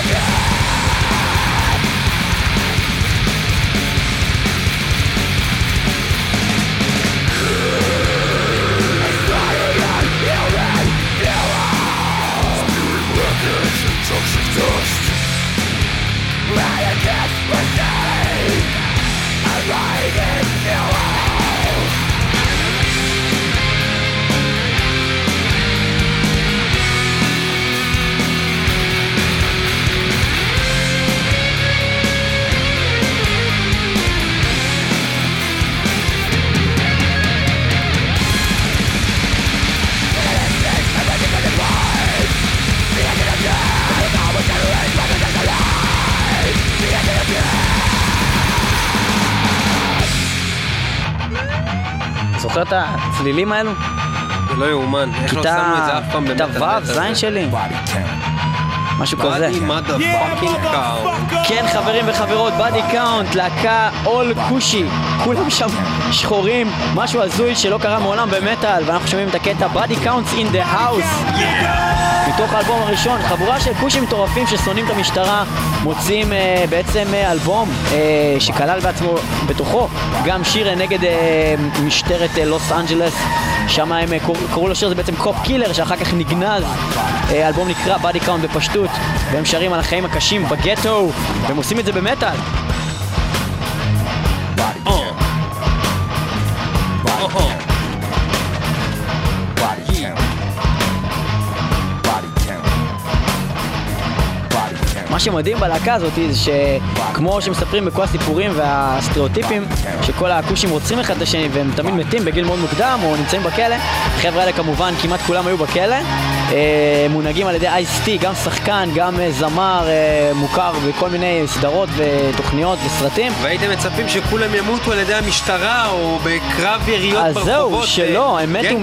Rzeczywistość Moje dzieci Arriving זוכר את הצלילים האלו? זה לא יאומן, איך לא שמנו את זה אף פעם כיתה במטאל ו', זין שלי? משהו כזה. Body motherfucking Count. כן חברים וחברות, באדי קאונט, להקה all כושי, כולם שם שחורים, משהו הזוי שלא קרה מעולם במטאל, ואנחנו שומעים את הקטע Body Count's in the House. מתוך האלבום הראשון, חבורה של כושים מטורפים ששונאים את המשטרה, מוצאים אה, בעצם אה, אלבום אה, שכלל בעצמו בתוכו גם שיר אה, נגד אה, משטרת אה, לוס אנג'לס, שם הם אה, קור- קראו לשיר הזה בעצם Cop Killer, שאחר כך נגנז, אה, האלבום נקרא באדי קאונט בפשטות, והם שרים על החיים הקשים בגטו, והם עושים את זה במטאל. שמדהים בלהקה הזאת זה שכמו שמספרים בכל הסיפורים והסטריאוטיפים שכל הכושים רוצחים אחד את השני והם תמיד מתים בגיל מאוד מוקדם או נמצאים בכלא החבר'ה האלה כמובן כמעט כולם היו בכלא אה, מונהגים על ידי אייס-טי, גם שחקן, גם אה, זמר אה, מוכר בכל מיני סדרות ותוכניות וסרטים והייתם מצפים שכולם ימותו על ידי המשטרה או בקרב יריות אז ברחובות? זהו, שלא, הם מתו.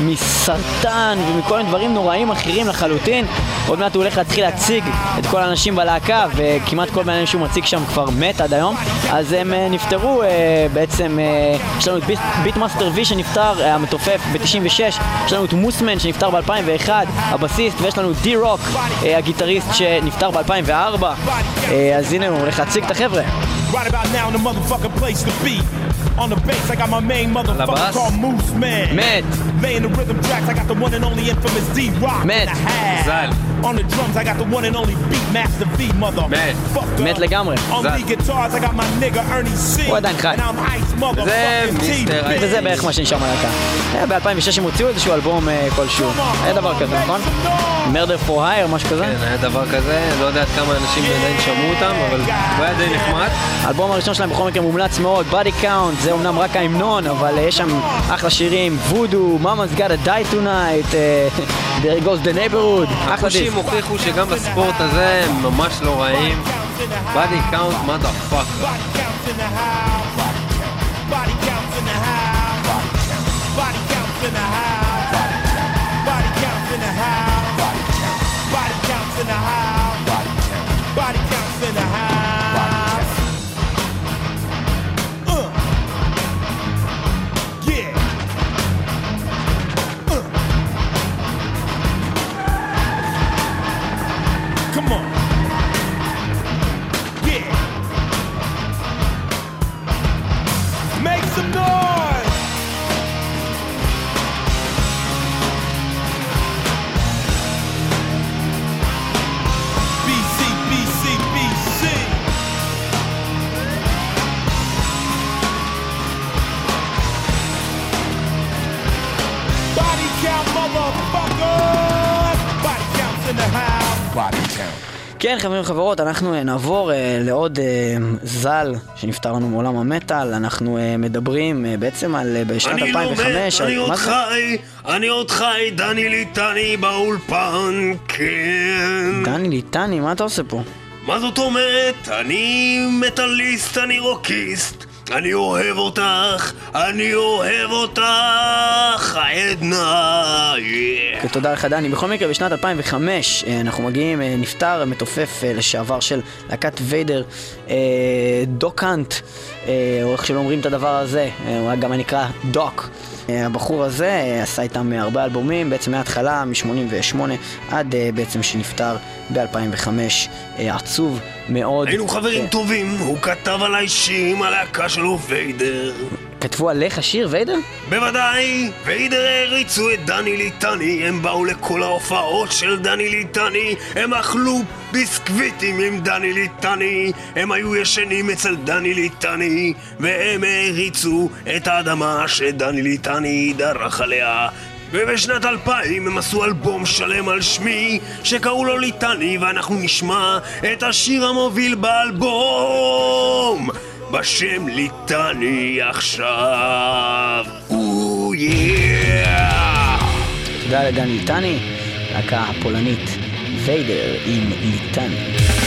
מסרטן ומכל מיני דברים נוראים אחרים לחלוטין. עוד מעט הוא הולך להתחיל להציג את כל האנשים בלהקה, וכמעט כל בן שהוא מציג שם כבר מת עד היום. אז הם אה, נפטרו אה, בעצם, אה, יש לנו את ביט- ביטמאסטר וי שנפטר, המתופף ב-96, יש לנו את מוסמן שנפטר ב-2001, הבסיסט, ויש לנו את די רוק, הגיטריסט שנפטר ב-2004. אה, אז הנה הוא הולך להציג את החבר'ה. Right about now, in the motherfucking place to be. On the bass, I got my main motherfucker called Moose Man. מת, Laying the rhythm tracks, I got the one and only infamous D Rock in מת. the house. ז"ל. On the drums, I got the one and only Beat Master V, motherfucker. מת לגמרי. On ז"ל. lead guitars, I got my nigga Ernie C. הוא עדיין חי. And I'm Ice motherfucking T. וזה בערך מה שנשאר מהלהקה. היה ב-2006 הם הוציאו איזשהו אלבום אה, כלשהו. היה דבר כזה, נכון? מרדר פור הייר, משהו כזה? כן, היה דבר כזה, לא יודע עד כמה אנשים עדיין שמעו אותם, אבל הוא היה די נחמד. האלבום הראשון שלהם בכל מקרה מומלץ מאוד, Body Count, זה אמנם רק ההמנון, אבל אה, יש שם אחלה שירים, Voodoo, Mama's Gotta Die Tonight, אה, There Goes the Neighborhood, אחלה כושים דיסק. הוכיחו שגם בספורט הזה הם ממש לא רעים. בדי קאונט, motherfuck. כן, חברים וחברות, אנחנו אה, נעבור אה, לעוד אה, ז"ל שנפטר לנו מעולם המטאל. אנחנו אה, מדברים אה, בעצם על אה, בשנת אני לא 2005. מת, אני על- עוד מה זה? חי, אני עוד חי, דני ליטני באולפן, כן. דני ליטני, מה אתה עושה פה? מה זאת אומרת? אני מטאליסט, אני רוקיסט. אני אוהב אותך, אני אוהב אותך, עדנה, yeah. כן, תודה לך דני. בכל מקרה, בשנת 2005 אה, אנחנו מגיעים, אה, נפטר מתופף אה, לשעבר של להקת ויידר, דוקאנט, או איך שלא אומרים את הדבר הזה, הוא גם נקרא דוק. הבחור הזה עשה איתם אה, הרבה אלבומים, בעצם מההתחלה, מ-88 עד אה, בעצם שנפטר ב-2005. אה, עצוב מאוד. היינו חברים אה, טובים, הוא כתב עליי שירים, הלהקה שלו ויידר. כתבו עליך שיר ויידר? בוודאי, ויידר העריצו את דני ליטני, הם באו לכל ההופעות של דני ליטני, הם אכלו ביסקוויטים עם דני ליטני, הם היו ישנים אצל דני ליטני, והם העריצו את האדמה שדני ליטני דרך עליה. ובשנת 2000 הם עשו אלבום שלם על שמי שקראו לו ליטני ואנחנו נשמע את השיר המוביל באלבום בשם ליטני עכשיו או יאה תודה לדני ליטני, להקה הפולנית ויידר עם ליטני.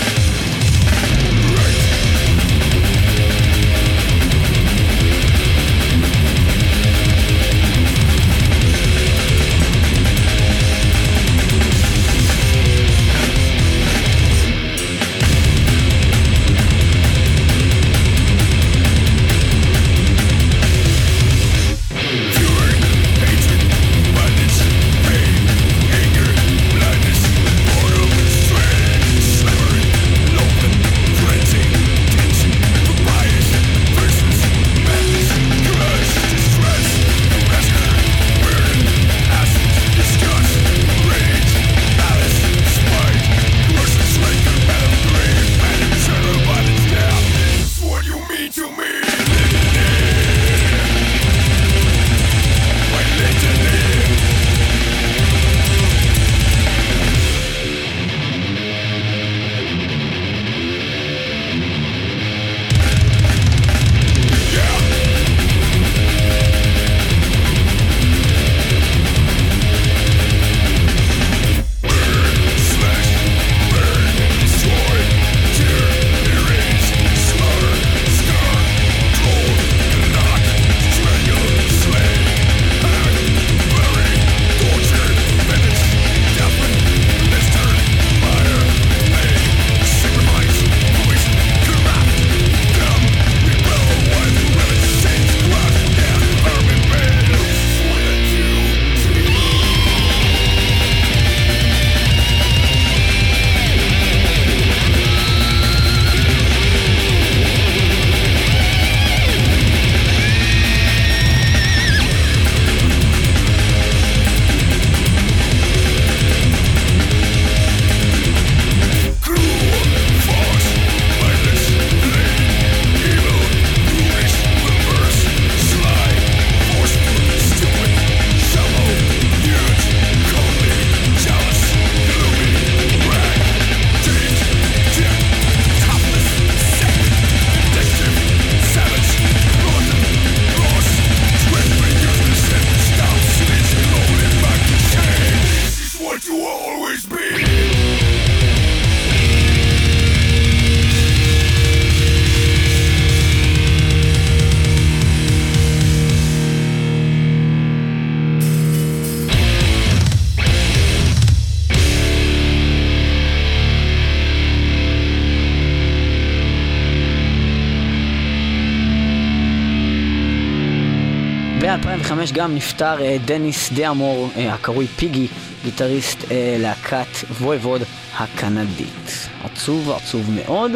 2005 גם נפטר אה, דניס דה-אמור, אה, הקרוי פיגי, גיטריסט אה, להקת וויבוד הקנדית. עצוב, עצוב מאוד.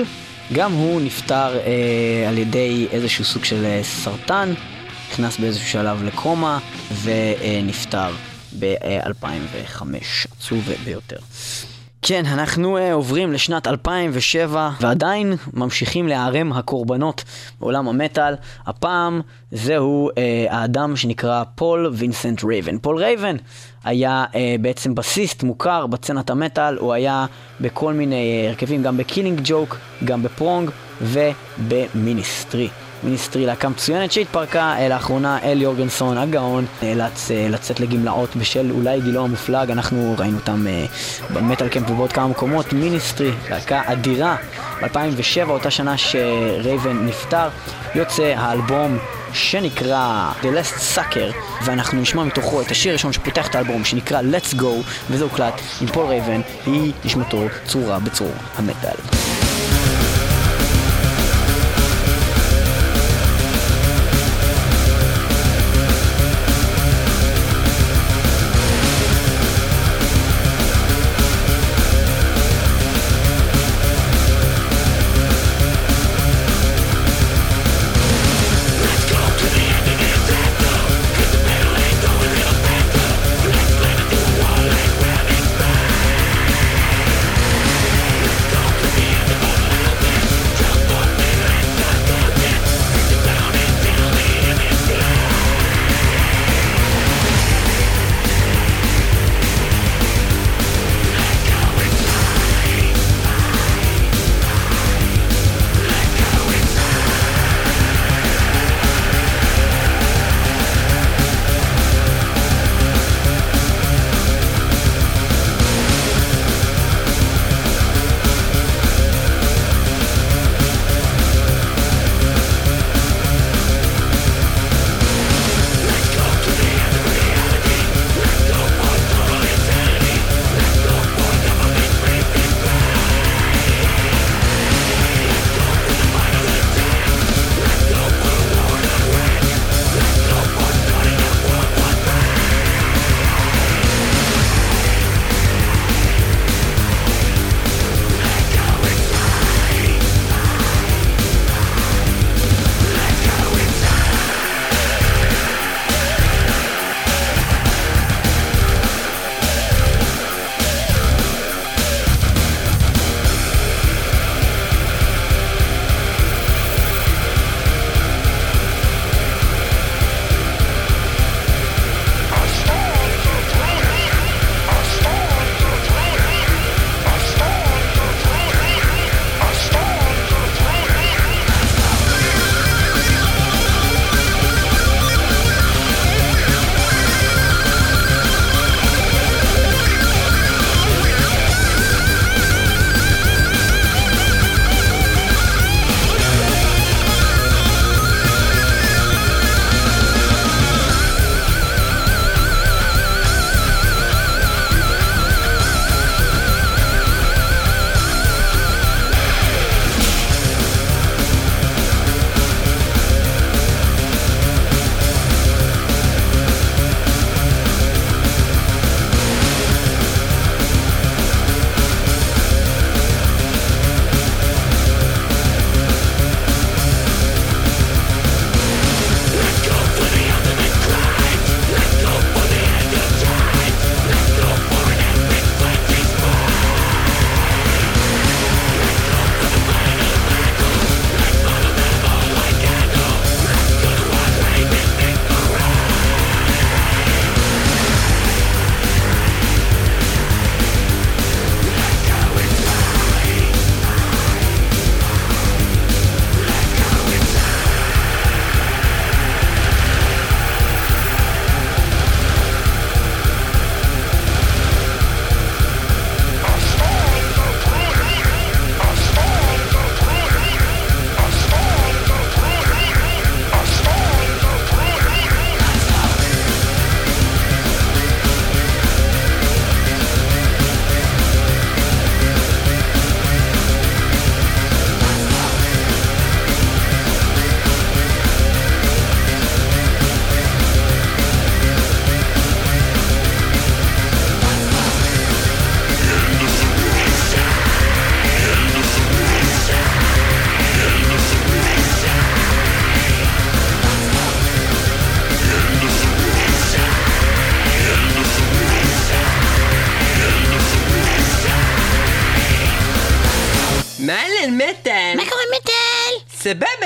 גם הוא נפטר אה, על ידי איזשהו סוג של סרטן, נכנס באיזשהו שלב לקומה ונפטר ב-2005. עצוב ביותר. כן, אנחנו uh, עוברים לשנת 2007 ועדיין ממשיכים להיערם הקורבנות בעולם המטאל. הפעם זהו אה, האדם שנקרא פול וינסנט רייבן. פול רייבן היה אה, בעצם בסיסט מוכר בסצנת המטאל, הוא היה בכל מיני הרכבים, גם בקילינג ג'וק, גם בפרונג ובמיניסטרי. מיניסטרי להקה מצוינת שהתפרקה אה, לאחרונה אל יורגנסון הגאון נאלץ אה, לצאת לגמלאות בשל אולי גילו המופלג. אנחנו ראינו אותם אה, במטאל קמפ ובעוד כמה מקומות. מיניסטרי להקה אדירה. ב-2007 אותה שנה שרייבן נפטר יוצא האלבום שנקרא The Last Sucker ואנחנו נשמע מתוכו את השיר הראשון שפותח את האלבום שנקרא Let's Go וזה הוקלט עם פול רייבן תהי נשמתו צרורה בצרור המטאל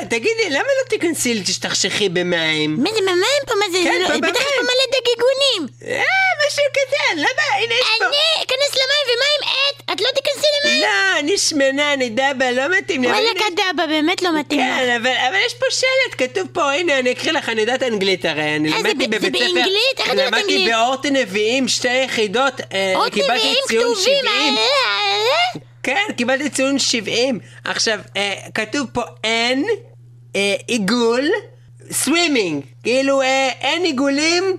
תגידי, למה לא תיכנסי תשתכשכי במים? מה זה במים פה? מה זה? כן, זה לא- פה בטח יש פה במים. מלא דגיגונים. אה, משהו קטן, למה? הנה יש פה... אני אכנס למים ומה עם עט? את לא תיכנסי למים? לא, אני שמנה, אני דבה, לא מתאים לי. וואלה קדבה, באמת לא מתאים לך. כן, אבל, יש פה שלט, כתוב פה, הנה, אני אקריא לך, אני יודעת אנגלית הרי, אני זה למדתי זה בבית ספר, באנגלית? איך את יודעת למדתי אנגלית? באורט הנביאים שתי יחידות, אה, קיבלתי נביאים ציון כתובים. 70. אה, אה, כן, קיבלתי ציון 70. עכשיו, אה, כתוב פה אין, אה, עיגול, סווימינג. כאילו, אה, אין עיגולים.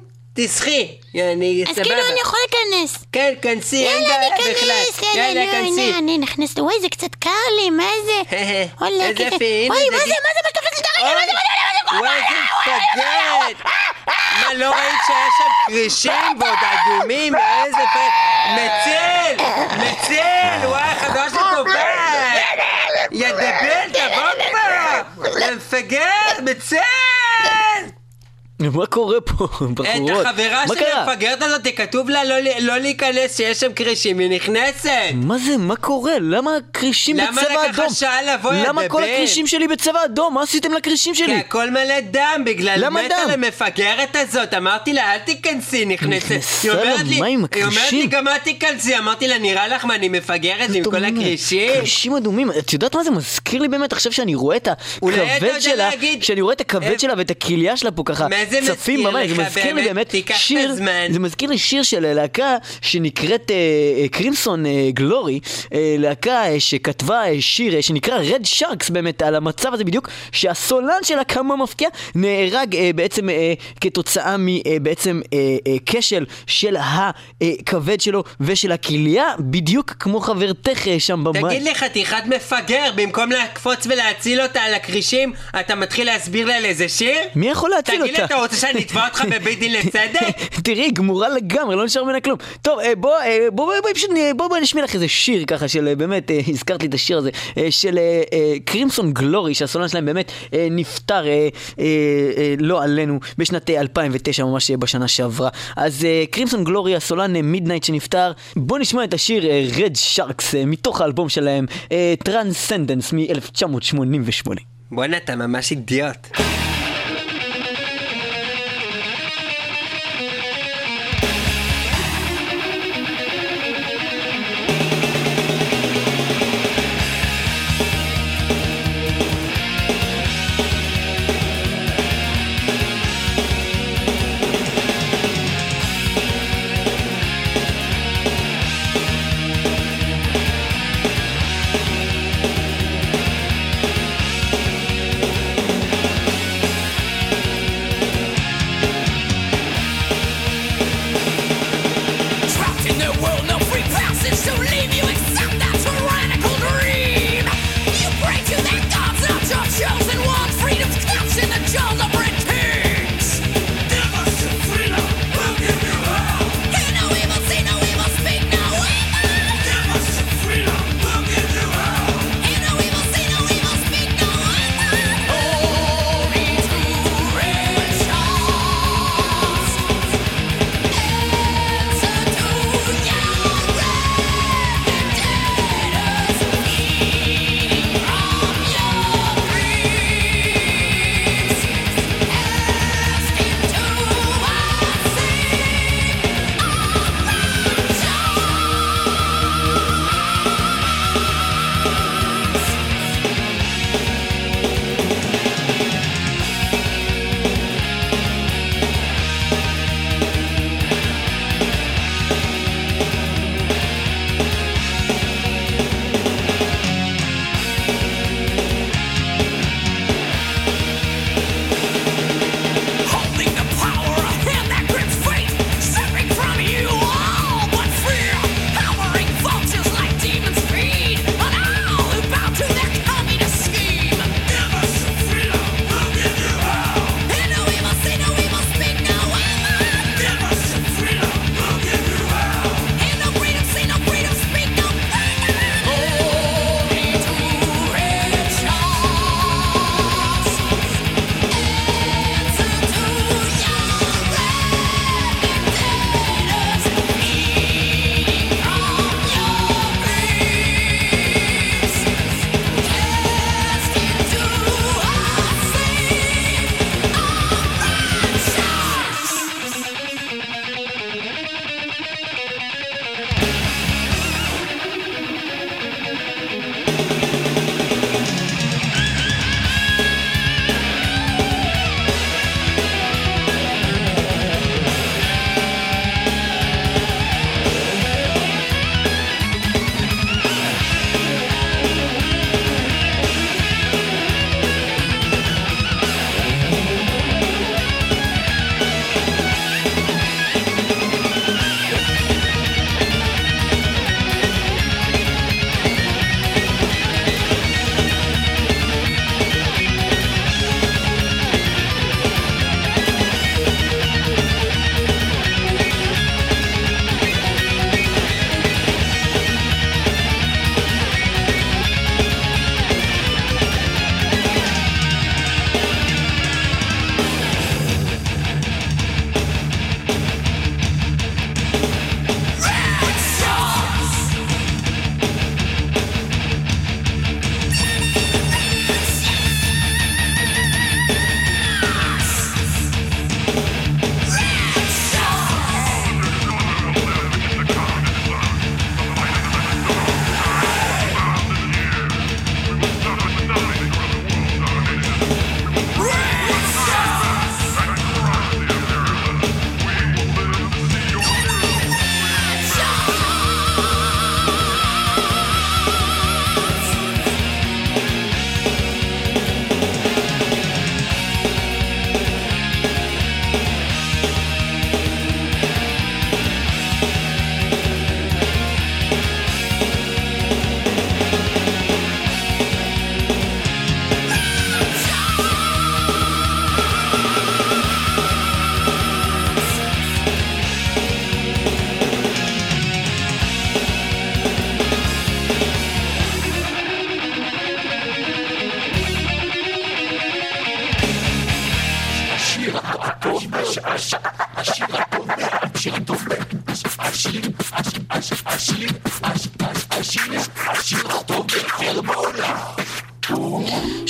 אני אז סבבה. כאילו אני יכול להיכנס. כן, כנסי, אין יאללה, בעיה בכלל. יאללה, יאללה, כנסי. הנה, אני נכנסת. וואי, זה קצת קר לי, מה זה? איזה הנה, וואי, מה זה, מה זה, מה שתופס לי את הרגל? מה זה, מה זה, מה זה, זה? וואי, מפגרת! מה, לא ראית שהיה שם כרישים ועוד אדומים? איזה פ... מציל! מציל! וואי, כבר! יא מפגר! מציל! מה קורה פה, את בחורות? החברה שלי קרה? המפגרת הזאת, כתוב לה לא, לא להיכנס, שיש שם כרישים, היא נכנסת! מה זה, מה קורה? למה הכרישים למה בצבע לקח לך אדום? שעה לבוא, יא למה כל? הכרישים שלי בצבע אדום? מה עשיתם לכרישים כי שלי? הכל מלא דם, בגלל למה מתה דם? למפגרת הזאת. אמרתי לה, אל תיכנסי, נכנסת. נכנסה היא אומרת לי- למים, היא אומרת לי. גם את תיכנסי. אמרתי לה, נראה לך מה, אני מפגרת עם כל הכרישים? כרישים אדומים, את יודעת מה זה מזכיר לי באמת עכשיו שאני רואה את הכבד שלה, שאני רואה את אה, הכבד שלה ואת הכליה שלה פה ככה, זה צפים במים, זה מזכיר לי באמת? שיר. זה מזכיר לי שיר של להקה שנקראת קרימסון אה, גלורי, אה, להקה אה, שכתבה אה, שיר שנקרא רד שרקס באמת על המצב הזה בדיוק, שהסולן שלה כמה מפתיע נהרג בעצם אה, כתוצאה מבעצם כשל של הכבד שלו ושל הכליה, בדיוק כמו חברתך שם במים. תגיד לי, חתיכת מפגר, במקום לקפוץ ולהציל אותה על הכרישים, אתה מתחיל להסביר לה על איזה שיר? מי יכול להציל אותה? תגיד לי, אתה רוצה שאני אתבע אותך בבית דין לצדק? תראי, גמורה לגמרי, לא נשאר ממנה כלום. טוב, אה, בוא, אה, בוא, בוא, בוא, פשוט, אה, בוא, בוא נשמיע לך איזה שיר ככה של, באמת, הזכרת לי את השיר הזה, של Crimson Glory, שהסולן שלהם באמת נפטר, לא עלינו, בשנת אה, 2009, ממש בשנה שעברה. אז Crimson Glory, הסולן Midnight שנפטר, בוא נשמע את השיר Red Sharks, מתוך האלבום שלהם, Transcendence מ-1988. בואנה, אתה ממש אידיוט. To leave you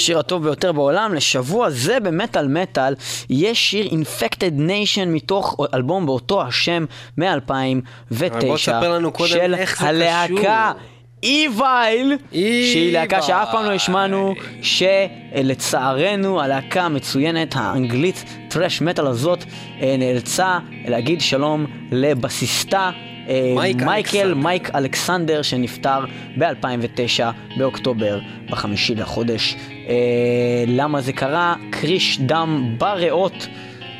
השיר הטוב ביותר בעולם לשבוע זה במטאל מטאל יש שיר Infected Nation מתוך אלבום באותו השם מ-2009 בוא תספר לנו קודם של הלהקה איווייל. שהיא להקה שאף פעם לא השמענו שלצערנו הלהקה המצוינת האנגלית טרש מטאל הזאת אה, נאלצה להגיד שלום לבסיסטה מייק מייקל אלכסנדר. מייק אלכסנדר שנפטר ב-2009 באוקטובר בחמישי לחודש. אה, למה זה קרה? קריש דם בריאות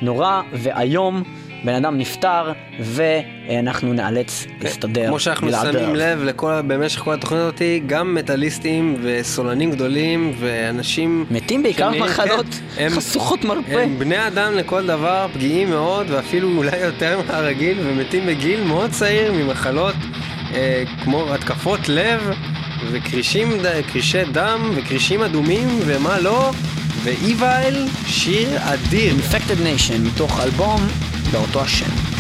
נורא ואיום. בן אדם נפטר ואנחנו נאלץ להסתדר כמו שאנחנו. שמים לב לכל, במשך כל התוכנית הזאת, גם מטאליסטים וסולנים גדולים ואנשים... מתים בעיקר מחלות כן, חשוכות מרפא. הם בני אדם לכל דבר, פגיעים מאוד, ואפילו אולי יותר מהרגיל, ומתים בגיל מאוד צעיר ממחלות אה, כמו התקפות לב, וקרישים, ד- קרישי דם, וקרישים אדומים, ומה לא, ואיווייל, שיר אדיר. Infected Nation מתוך אלבום באותו השם. Infected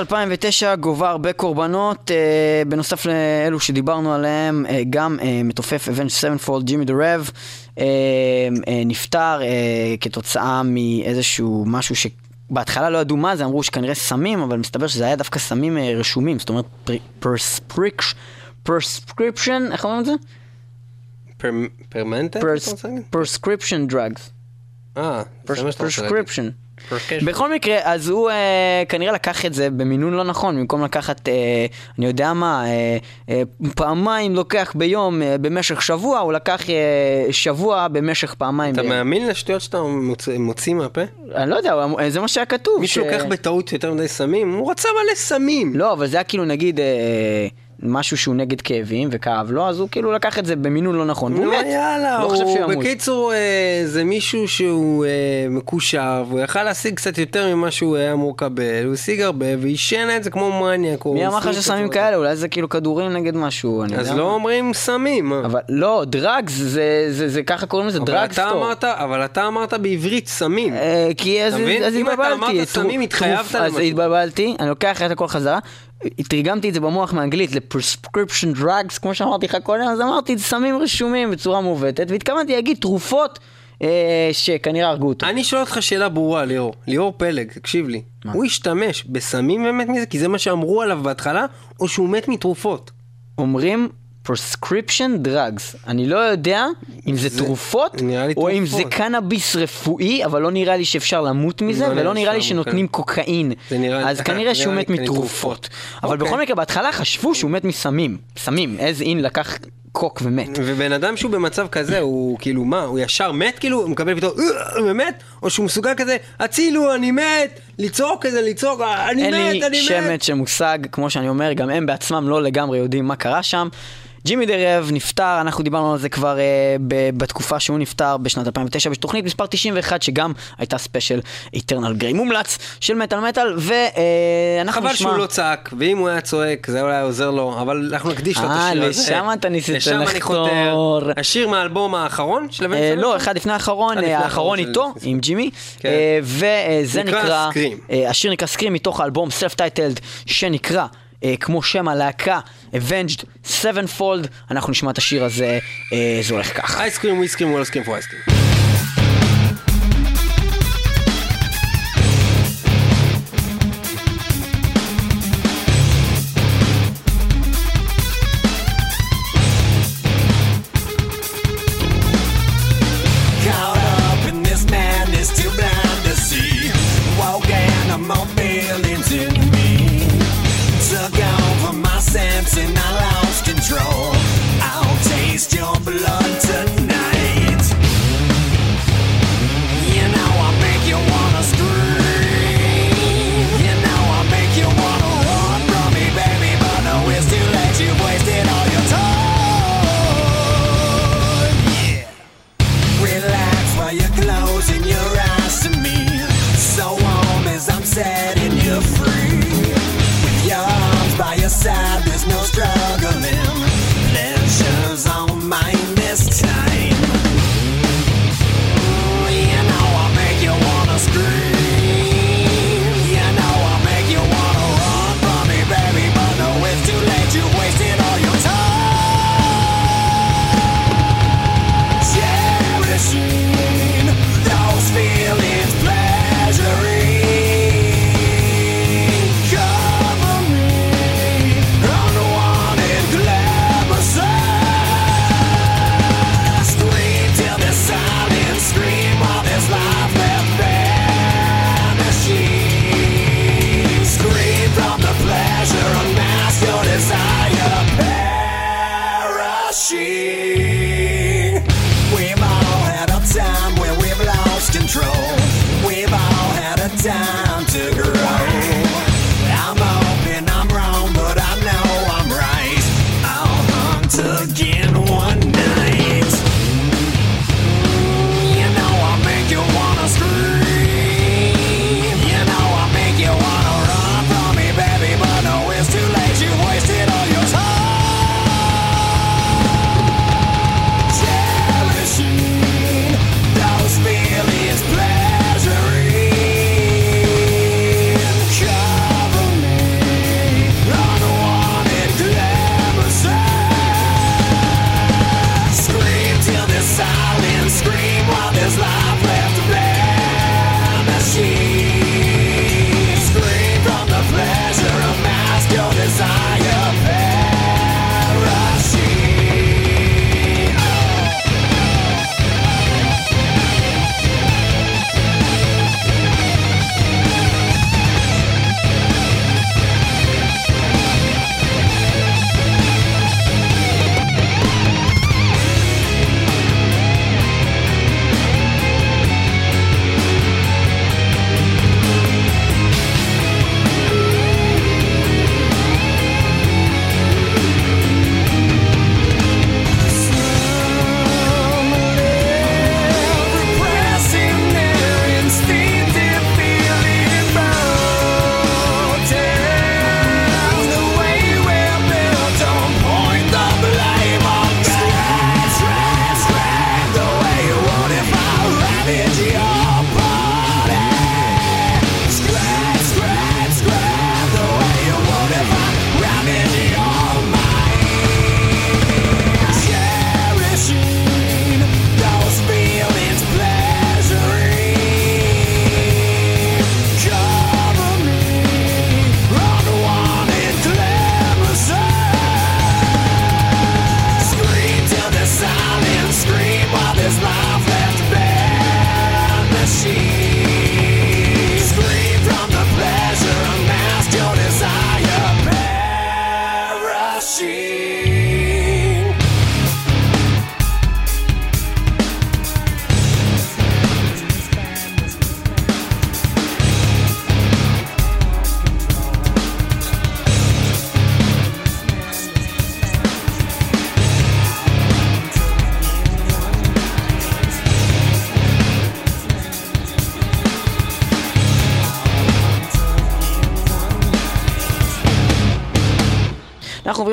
2009 גבה הרבה קורבנות, אה, בנוסף לאלו שדיברנו עליהם, אה, גם אה, מתופף Avenged Sevenfold, ג'ימי The Rev, אה, אה, נפטר אה, כתוצאה מאיזשהו משהו שבהתחלה לא ידעו מה זה, אמרו שכנראה סמים, אבל מסתבר שזה היה דווקא סמים אה, רשומים, זאת אומרת prescription, איך אומרים את זה? פרמנטה? prescription drugs. אה, זה מה שאתה רוצה להגיד. בכל מקרה, אז הוא אה, כנראה לקח את זה במינון לא נכון, במקום לקחת, אה, אני יודע מה, אה, אה, פעמיים לוקח ביום אה, במשך שבוע, הוא לקח אה, שבוע במשך פעמיים אתה ביום. מאמין לשטויות שאתה מוצ- מוציא מהפה? אני לא יודע, הוא זה מה שהיה כתוב. מישהו ש- לוקח בטעות יותר מדי סמים? הוא רצה מלא סמים. לא, אבל זה היה כאילו נגיד... אה, משהו שהוא נגד כאבים וכאב לו, אז הוא כאילו לקח את זה במינון לא נכון, והוא מת. יאללה, לא חושב שהוא הוא ימות. בקיצור אה, זה מישהו שהוא אה, מקושר והוא יכל להשיג קצת יותר ממה שהוא היה אמור לקבל, הוא השיג הרבה ועישן את זה כמו מניאק. מי אמר לך שסמים. כאלה? אולי זה כאילו כדורים נגד משהו, אני אז יודע לא מה. אומרים סמים. אבל לא, דרגס, זה, זה, זה ככה קוראים לזה, אבל דרג אתה סטור. אמרת, אבל אתה אמרת בעברית סמים. אה, כי אז? אז אם אתה התבלבלתי. אמרת סמים, התחייבת טרוף- אז למשהו. התבלבלתי, אני לוקח את הכל חזרה. תרגמתי את זה במוח מאנגלית ל-prescription drugs, כמו שאמרתי לך קודם, אז אמרתי סמים רשומים בצורה מעוותת, והתכוונתי להגיד תרופות אה, שכנראה הרגו אותו. אני שואל אותך שאלה ברורה, ליאור. ליאור פלג, תקשיב לי. הוא השתמש בסמים ומת מזה? כי זה מה שאמרו עליו בהתחלה, או שהוא מת מתרופות? אומרים prescription drugs. אני לא יודע אם זה, זה- תרופות, או אם זה תרופות. קנאביס רפואי, אבל לא נראה לי שאפשר למות מזה, לא ולא נראה לי שנותנים כן. קוקאין. נראה לי- אז כנראה שהוא מת מתרופות. תרופות. אבל אוקיי. בכל מקרה, בהתחלה חשבו שהוא מת מסמים. סמים, as in לקח קוק ומת. ובן אדם שהוא במצב כזה, הוא כאילו מה, הוא ישר מת כאילו, הוא מקבל פתאום, "אה, ומת, או שהוא מסוגל כזה, הצילו, אני מת, לצעוק כזה, לצעוק, אני אין מת, לי אני שמץ מת. של מושג, כמו שאני אומר, גם הם בעצמם לא לגמרי יודעים מה קרה שם. ג'ימי דרב נפטר, אנחנו דיברנו על זה כבר אה, ב- בתקופה שהוא נפטר בשנת 2009 בתוכנית מספר 91 שגם הייתה ספיישל איטרנל גריי מומלץ של מטאל מטאל ואנחנו חבל נשמע... שהוא לא צעק, ואם הוא היה צועק, זה אולי עוזר לו, אבל אנחנו נקדיש לו את אה, השיר הזה. לשם אתה ניסית לחתור. השיר מהאלבום האחרון של הבן אה? לא, אחד לפני האחרון, אה, האחרון איתו, עם ג'ימי, כן. אה, וזה נקרא. אה, השיר נקרא Scream מתוך האלבום self-titled, שנקרא, אה, כמו שם הלהקה, Avenged Sevenfold, אנחנו נשמע את השיר הזה, אה, זה הולך ככה. אייסקרים, וויסקרים, וולסקרים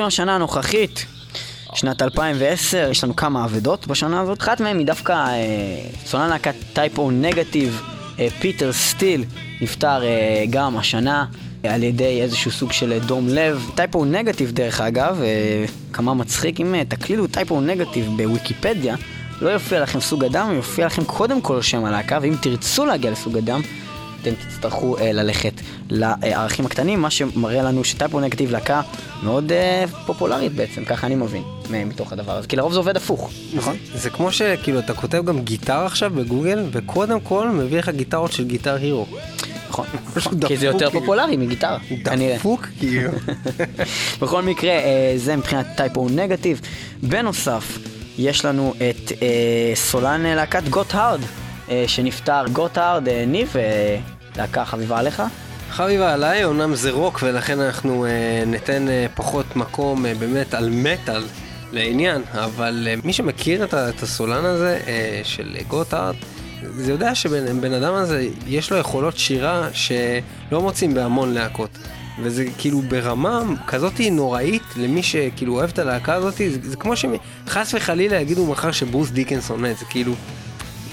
לשנה הנוכחית, שנת 2010, יש לנו כמה אבדות בשנה הזאת. אחת מהן היא דווקא אה, סולן להקת טייפו נגטיב, אה, פיטר סטיל, נפטר אה, גם השנה. על ידי איזשהו סוג של אה, דום לב. טייפו נגטיב דרך אגב, אה, כמה מצחיק, אם אה, תקלידו טייפו נגטיב בוויקיפדיה, לא יופיע לכם סוג אדם, יופיע לכם קודם כל שם הלהקה, ואם תרצו להגיע לסוג אדם, אתם תצטרכו אה, ללכת לערכים הקטנים, מה שמראה לנו שטייפו נגטיב להקה מאוד אה, פופולרית בעצם, ככה אני מבין, מתוך הדבר הזה, כי לרוב זה עובד הפוך, נכון? זה כמו שכאילו אתה כותב גם גיטר עכשיו בגוגל, וקודם כל מביא לך גיטרות של גיטר הירו. נכון, כי זה יותר כאילו. פופולרי מגיטרה, כנראה. דפוק כאילו. בכל מקרה, אה, זה מבחינת טייפו נגטיב. בנוסף, יש לנו את אה, סולן להקת גוטהארד, אה, שנפטר. גוטהארד, אה, ניב, אה, להקה חביבה עליך? חביבה עליי, אמנם זה רוק ולכן אנחנו אה, ניתן אה, פחות מקום אה, באמת על מטאל לעניין, אבל אה, מי שמכיר את, הסולן הזה אה, של גוטארד, זה יודע שבן בן אדם הזה יש לו יכולות שירה שלא מוצאים בהמון להקות. וזה כאילו ברמה כזאת נוראית למי שכאילו אוהב את הלהקה הזאת, זה, זה כמו שחס וחלילה יגידו מחר שברוס דיקנסון מת, זה כאילו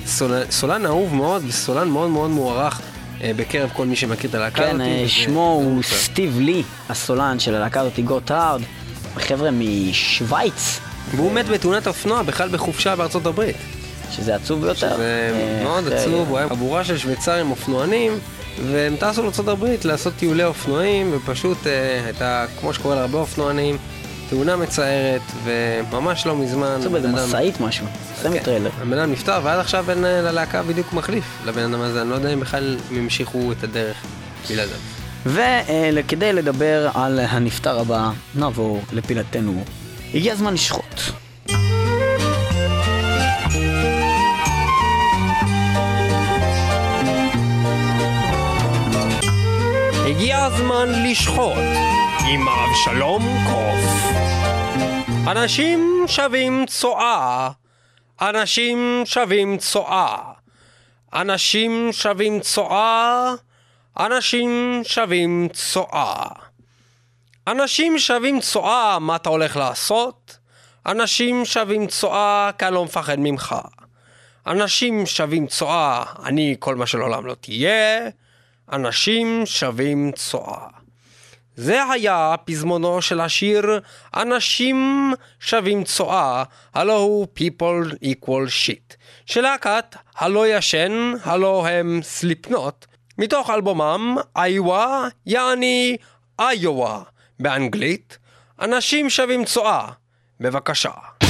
סולן, סולן אהוב מאוד וסולן מאוד מאוד מוערך אה, בקרב כל מי שמכיר את הלהקה כן, הזאת. וזה- שמו הוא. סטיב לי, הסולן של הלהקה הזאת, גוטהארד. חבר'ה משוויץ, והוא מת בתאונת אופנוע בכלל בחופשה בארצות הברית. שזה עצוב ביותר. זה אה, מאוד עצוב, הוא היה חבורה של שוויצרים אופנוענים, והם טסו לארצות הברית לעשות טיולי אופנועים, ופשוט הייתה, כמו שקורה להרבה אופנוענים, תאונה מצערת, וממש לא מזמן... עצוב באיזה בן אדם- משאית משהו, סמי כן, טריילר. הבן אדם נפטר, ועד עכשיו אין אה, ללהקה בדיוק מחליף לבן אדם הזה, אני לא יודע אם בכלל הם המשיכו את הדרך בלעדיו. וכדי לדבר על הנפטר הבא, נעבור לפילתנו. הגיע הזמן לשחוט. הגיע הזמן לשחוט עם אבשלום קוף. אנשים שווים צואה, אנשים שווים צואה. אנשים שווים צואה, אנשים שווים צואה. אנשים שווים צואה, מה אתה הולך לעשות? אנשים שווים צואה, אני לא מפחד ממך. אנשים שווים צואה, אני כל מה שלעולם לא תהיה. אנשים שווים צואה. זה היה פזמונו של השיר אנשים שווים צואה, הלו הוא People equal shit, של הלא ישן, הלא הם סליפנוט, מתוך אלבומם איווה, יעני איואה, באנגלית, אנשים שווים צואה. בבקשה.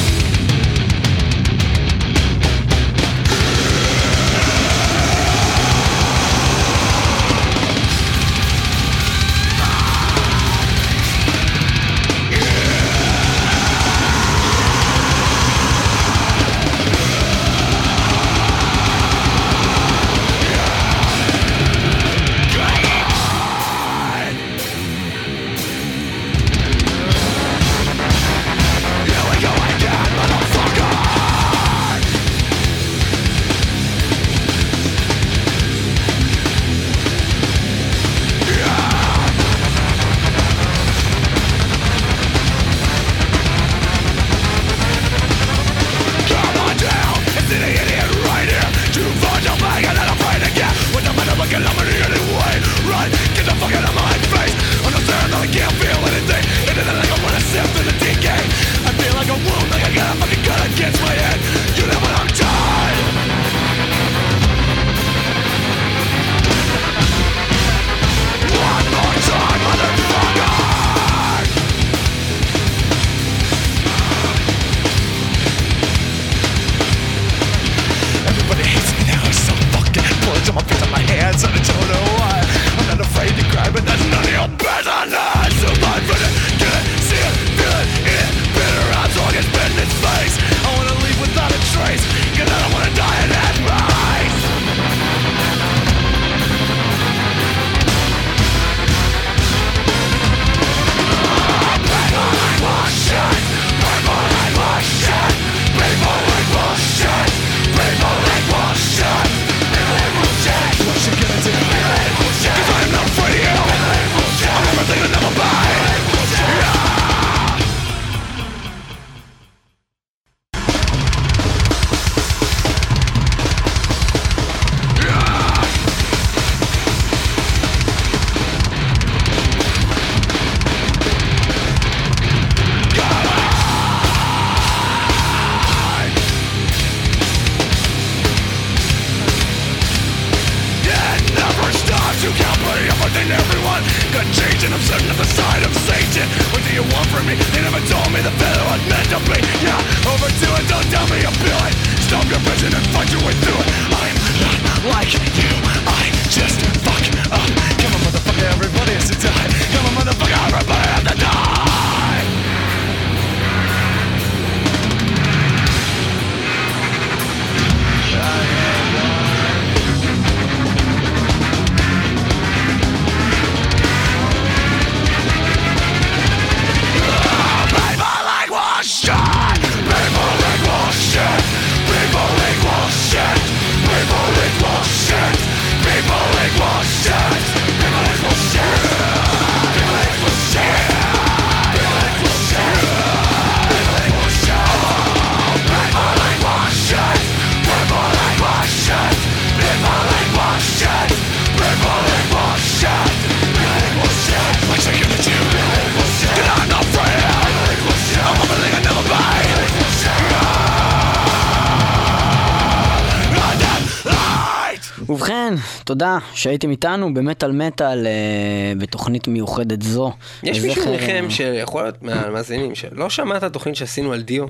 תודה שהייתם איתנו במטאל מטאל אה, בתוכנית מיוחדת זו. יש מישהו אה, מכם שיכול להיות מהמאזינים שלא שמע את התוכנית שעשינו על Dio?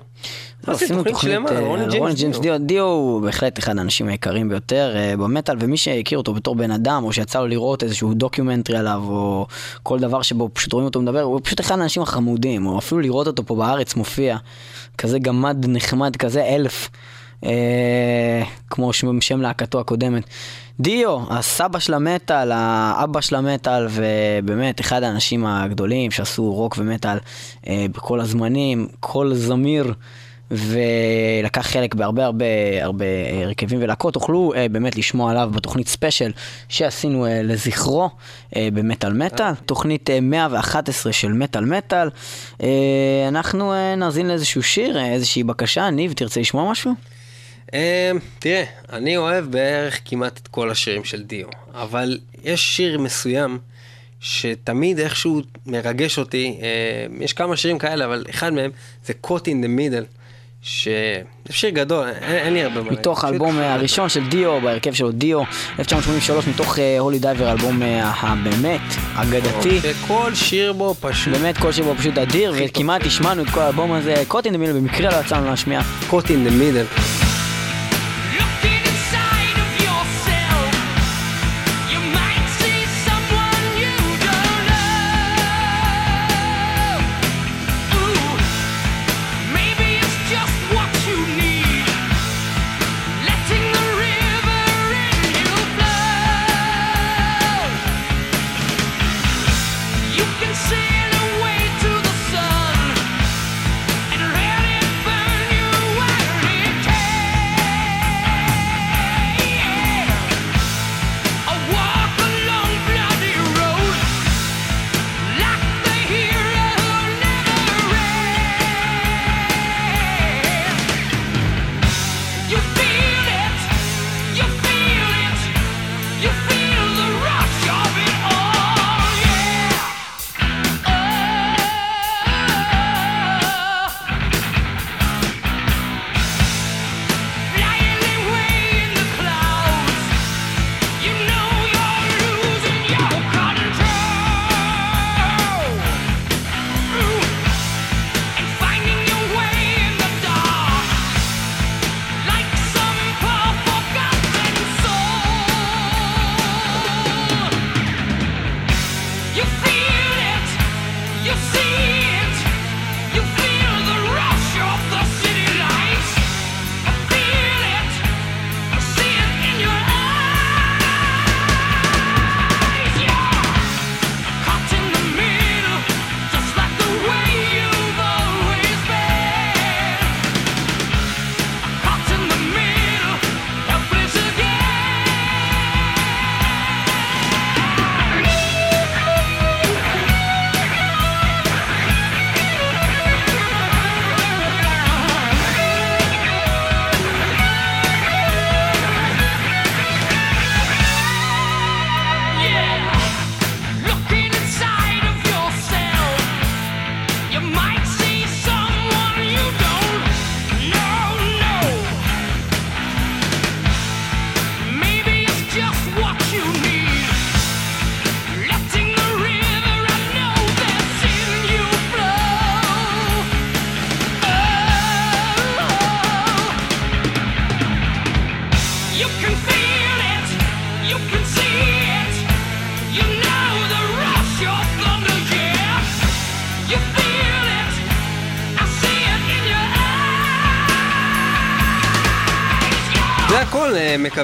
לא, עשינו תוכנית שלמה, אה, על רוני על ג'יימס דיו. דיו. הוא בהחלט אחד האנשים היקרים ביותר אה, במטאל, ומי שהכיר אותו בתור בן אדם, או שיצא לו לראות איזשהו דוקיומנטרי עליו, או כל דבר שבו פשוט רואים אותו מדבר, הוא פשוט אחד האנשים החמודים, או אפילו לראות אותו פה בארץ מופיע, כזה גמד נחמד, כזה אלף, אה, כמו שם, שם להקתו הקודמת. Dio, הסבא של המטאל, האבא של המטאל, ובאמת אחד האנשים הגדולים שעשו רוק ומטאל אה, בכל הזמנים, כזמיר. ולקח חלק בהרבה הרבה הרבה אה, הרכבים ולהקות, תוכלו אה, באמת לשמוע עליו בתוכנית ספיישל שעשינו אה, לזכרו אה, במטאל מטאל, תוכנית אה, 111 של מטאל מטאל. אה, אנחנו אה, נאזין לאיזשהו שיר, אה, איזושהי בקשה, ניב, תרצה לשמוע משהו? אמ, תראה, אני אוהב בערך כמעט את כל השירים של דיו, אבל יש שיר מסוים שתמיד איכשהו מרגש אותי, אמ, יש כמה שירים כאלה, אבל אחד מהם זה Caught in the Middle, שזה שיר גדול, אין, לי הרבה מה להגיד. מתוך האלבום אה, הראשון של דיו, בהרכב שלו דיו, 1983, מתוך הולי דייבר, האלבום אה, הבאמת אגדתי. וכל שיר בו פשוט באמת כל שבוע פשוט אדיר, וכמעט השמענו את כל האלבום הזה, קוטין דמיל במקרה לא יצא לנו להשמיע. Caught in the Middle.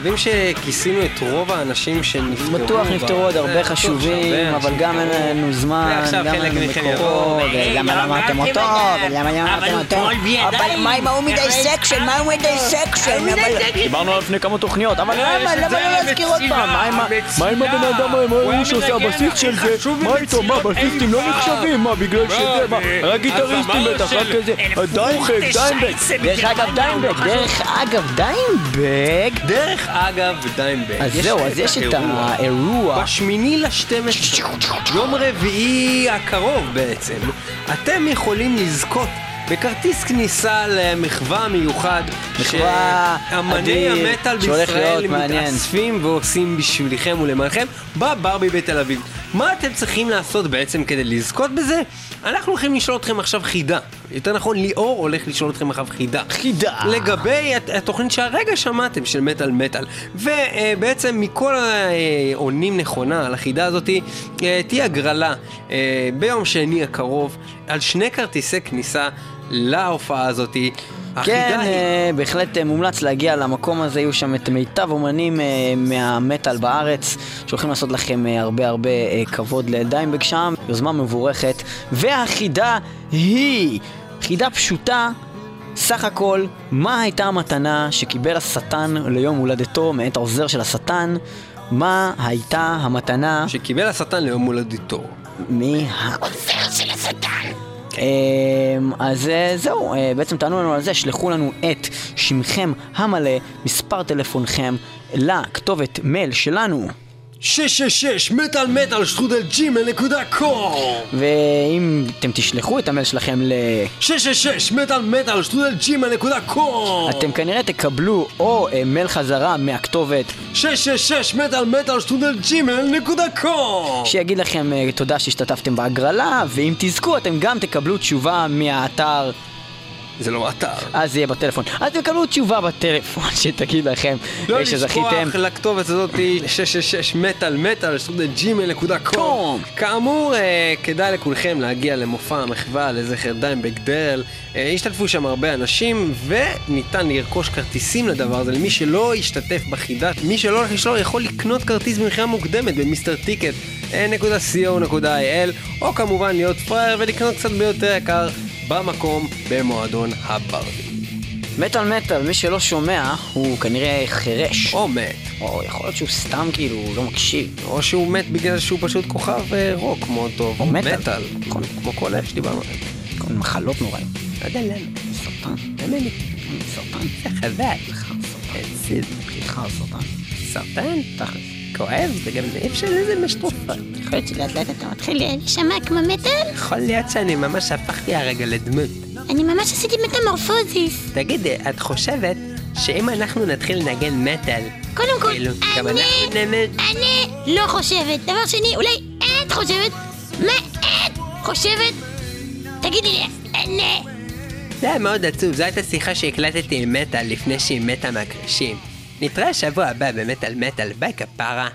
מקווים שכיסינו את רוב האנשים שנפטרו. בטוח נפטרו עוד אה, הרבה חשובים, אבל גם אין. לנו זמן, גם אין לנו מקורות, ולמה לא אמרתם אותו, ולמה אמרתם אותו, אבל מה עם ההוא מ-Dissection, מה ההוא מ-Dissection, דיברנו על לפני כמה תוכניות, אבל למה, למה לא להזכיר עוד פעם, מה עם עם הבן אדם ההוא שעושה הבייס של זה, מה איתו, מה הבסיסטים לא נחשבים, מה בגלל שזה, מה, רק גיטריסטים בטח, רק כזה, דיימבק, דיימבק, דרך אגב דיימבק, דרך אגב דיימבק, דרך אגב, דיימבק. אז זהו, אז יש את האירוע. בשמיני ל-12, יום רביעי הקרוב בעצם, אתם יכולים לזכות בכרטיס כניסה למחווה מיוחד מחווה שאמני המטאל בישראל. מתאספים ועושים בשבילכם ולמענכם בברבי בתל אביב. מה אתם צריכים לעשות בעצם כדי לזכות בזה? אנחנו הולכים לשאול אתכם עכשיו חידה. יותר נכון, ליאור הולך לשאול אתכם עכשיו חידה. חידה. לגבי הת- התוכנית שהרגע שמעתם של מטאל מטאל. ובעצם מכל העונים נכונה על החידה הזאת, אה, תהיה הגרלה אה, ביום שני הקרוב על שני כרטיסי כניסה להופעה הזאת. כן. אה, בהחלט אה, מומלץ להגיע למקום הזה, יהיו שם את מיטב אומנים אה, מהמטאל בארץ, שהולכים לעשות לכם אה, הרבה הרבה אה, כבוד לדיימבק שם, יוזמה מבורכת. והחידה היא חידה פשוטה, סך הכל, מה הייתה המתנה שקיבל השטן ליום הולדתו מאת העוזר של השטן? מה הייתה המתנה שקיבל השטן ליום הולדתו. מה... עוזר של השטן. אמ, אז אה, זהו, אה, בעצם תענו לנו על זה, שלחו לנו את שמכם המלא, מספר טלפונכם, לכתובת מייל שלנו. 666 מטאל מטאל שטרודל ג'ימל נקודה קום. ואם אתם תשלחו את המייל שלכם ל... 666 מטאל מטאל שטרודל ג'ימל נקודה קום. אתם כנראה תקבלו או אה, מייל חזרה מהכתובת. 666 מטאל מטאל שטרודל ג'ימל נקודה קום. שיגיד לכם אה, תודה שהשתתפתם בהגרלה, ואם תזכו אתם גם תקבלו תשובה מהאתר, זה לא אתר אז זה יהיה בטלפון. אז תקבלו תשובה בטלפון שתגיד לכם לא אה, שזכיתם. לשכוח לכתובת הזאת 666 מטאל מטאל שטרודל Gmail נקודה com. כאמור אה, כדאי לכולכם להגיע למופע המחווה לזכר דיימבג דארל אה, השתתפו שם הרבה אנשים וניתן לרכוש כרטיסים לדבר הזה למי שלא השתתף בחידה מי שלא הולך לשלוח יכול לקנות כרטיס במכירה מוקדמת ב-Mister Ticket נקודה co.il או כמובן להיות פראייר ולקנות קצת ביותר יקר במקום במועדון הברבי מטאל מטאל, מי שלא שומע, הוא כנראה חירש. או מת או יכול להיות שהוא סתם כאילו לא מקשיב. או שהוא מת בגלל שהוא פשוט כוכב אה, רוק מאוד טוב. או מטאל. מטאל. כמו כל אלה שדיברנו עליהם. כל מיני מחלות נוראים. לא יודע למה. סרטן. באמת. סרטן. זה חזק. סרטן. סרטן. סרטן? תכלס. כואב? זה גם אי אפשר לזה משטרופה. יכול להיות שלאט לאט אתה מתחיל להישמע כמו מטאל? יכול להיות שאני ממש הפכתי הרגע לדמות. אני ממש עשיתי מטמורפוזיס. תגיד, את חושבת שאם אנחנו נתחיל לנגן מטאל, קודם כל, כאילו, אני, נמד... אני לא חושבת. דבר שני, אולי את חושבת? מה את חושבת? תגידי לי, אני... זה היה מאוד עצוב, זו הייתה שיחה שהקלטתי עם מטאל לפני שהיא מתה מהקרשים. נתראה שבוע הבא במטאל מטאל, ביי כפרה.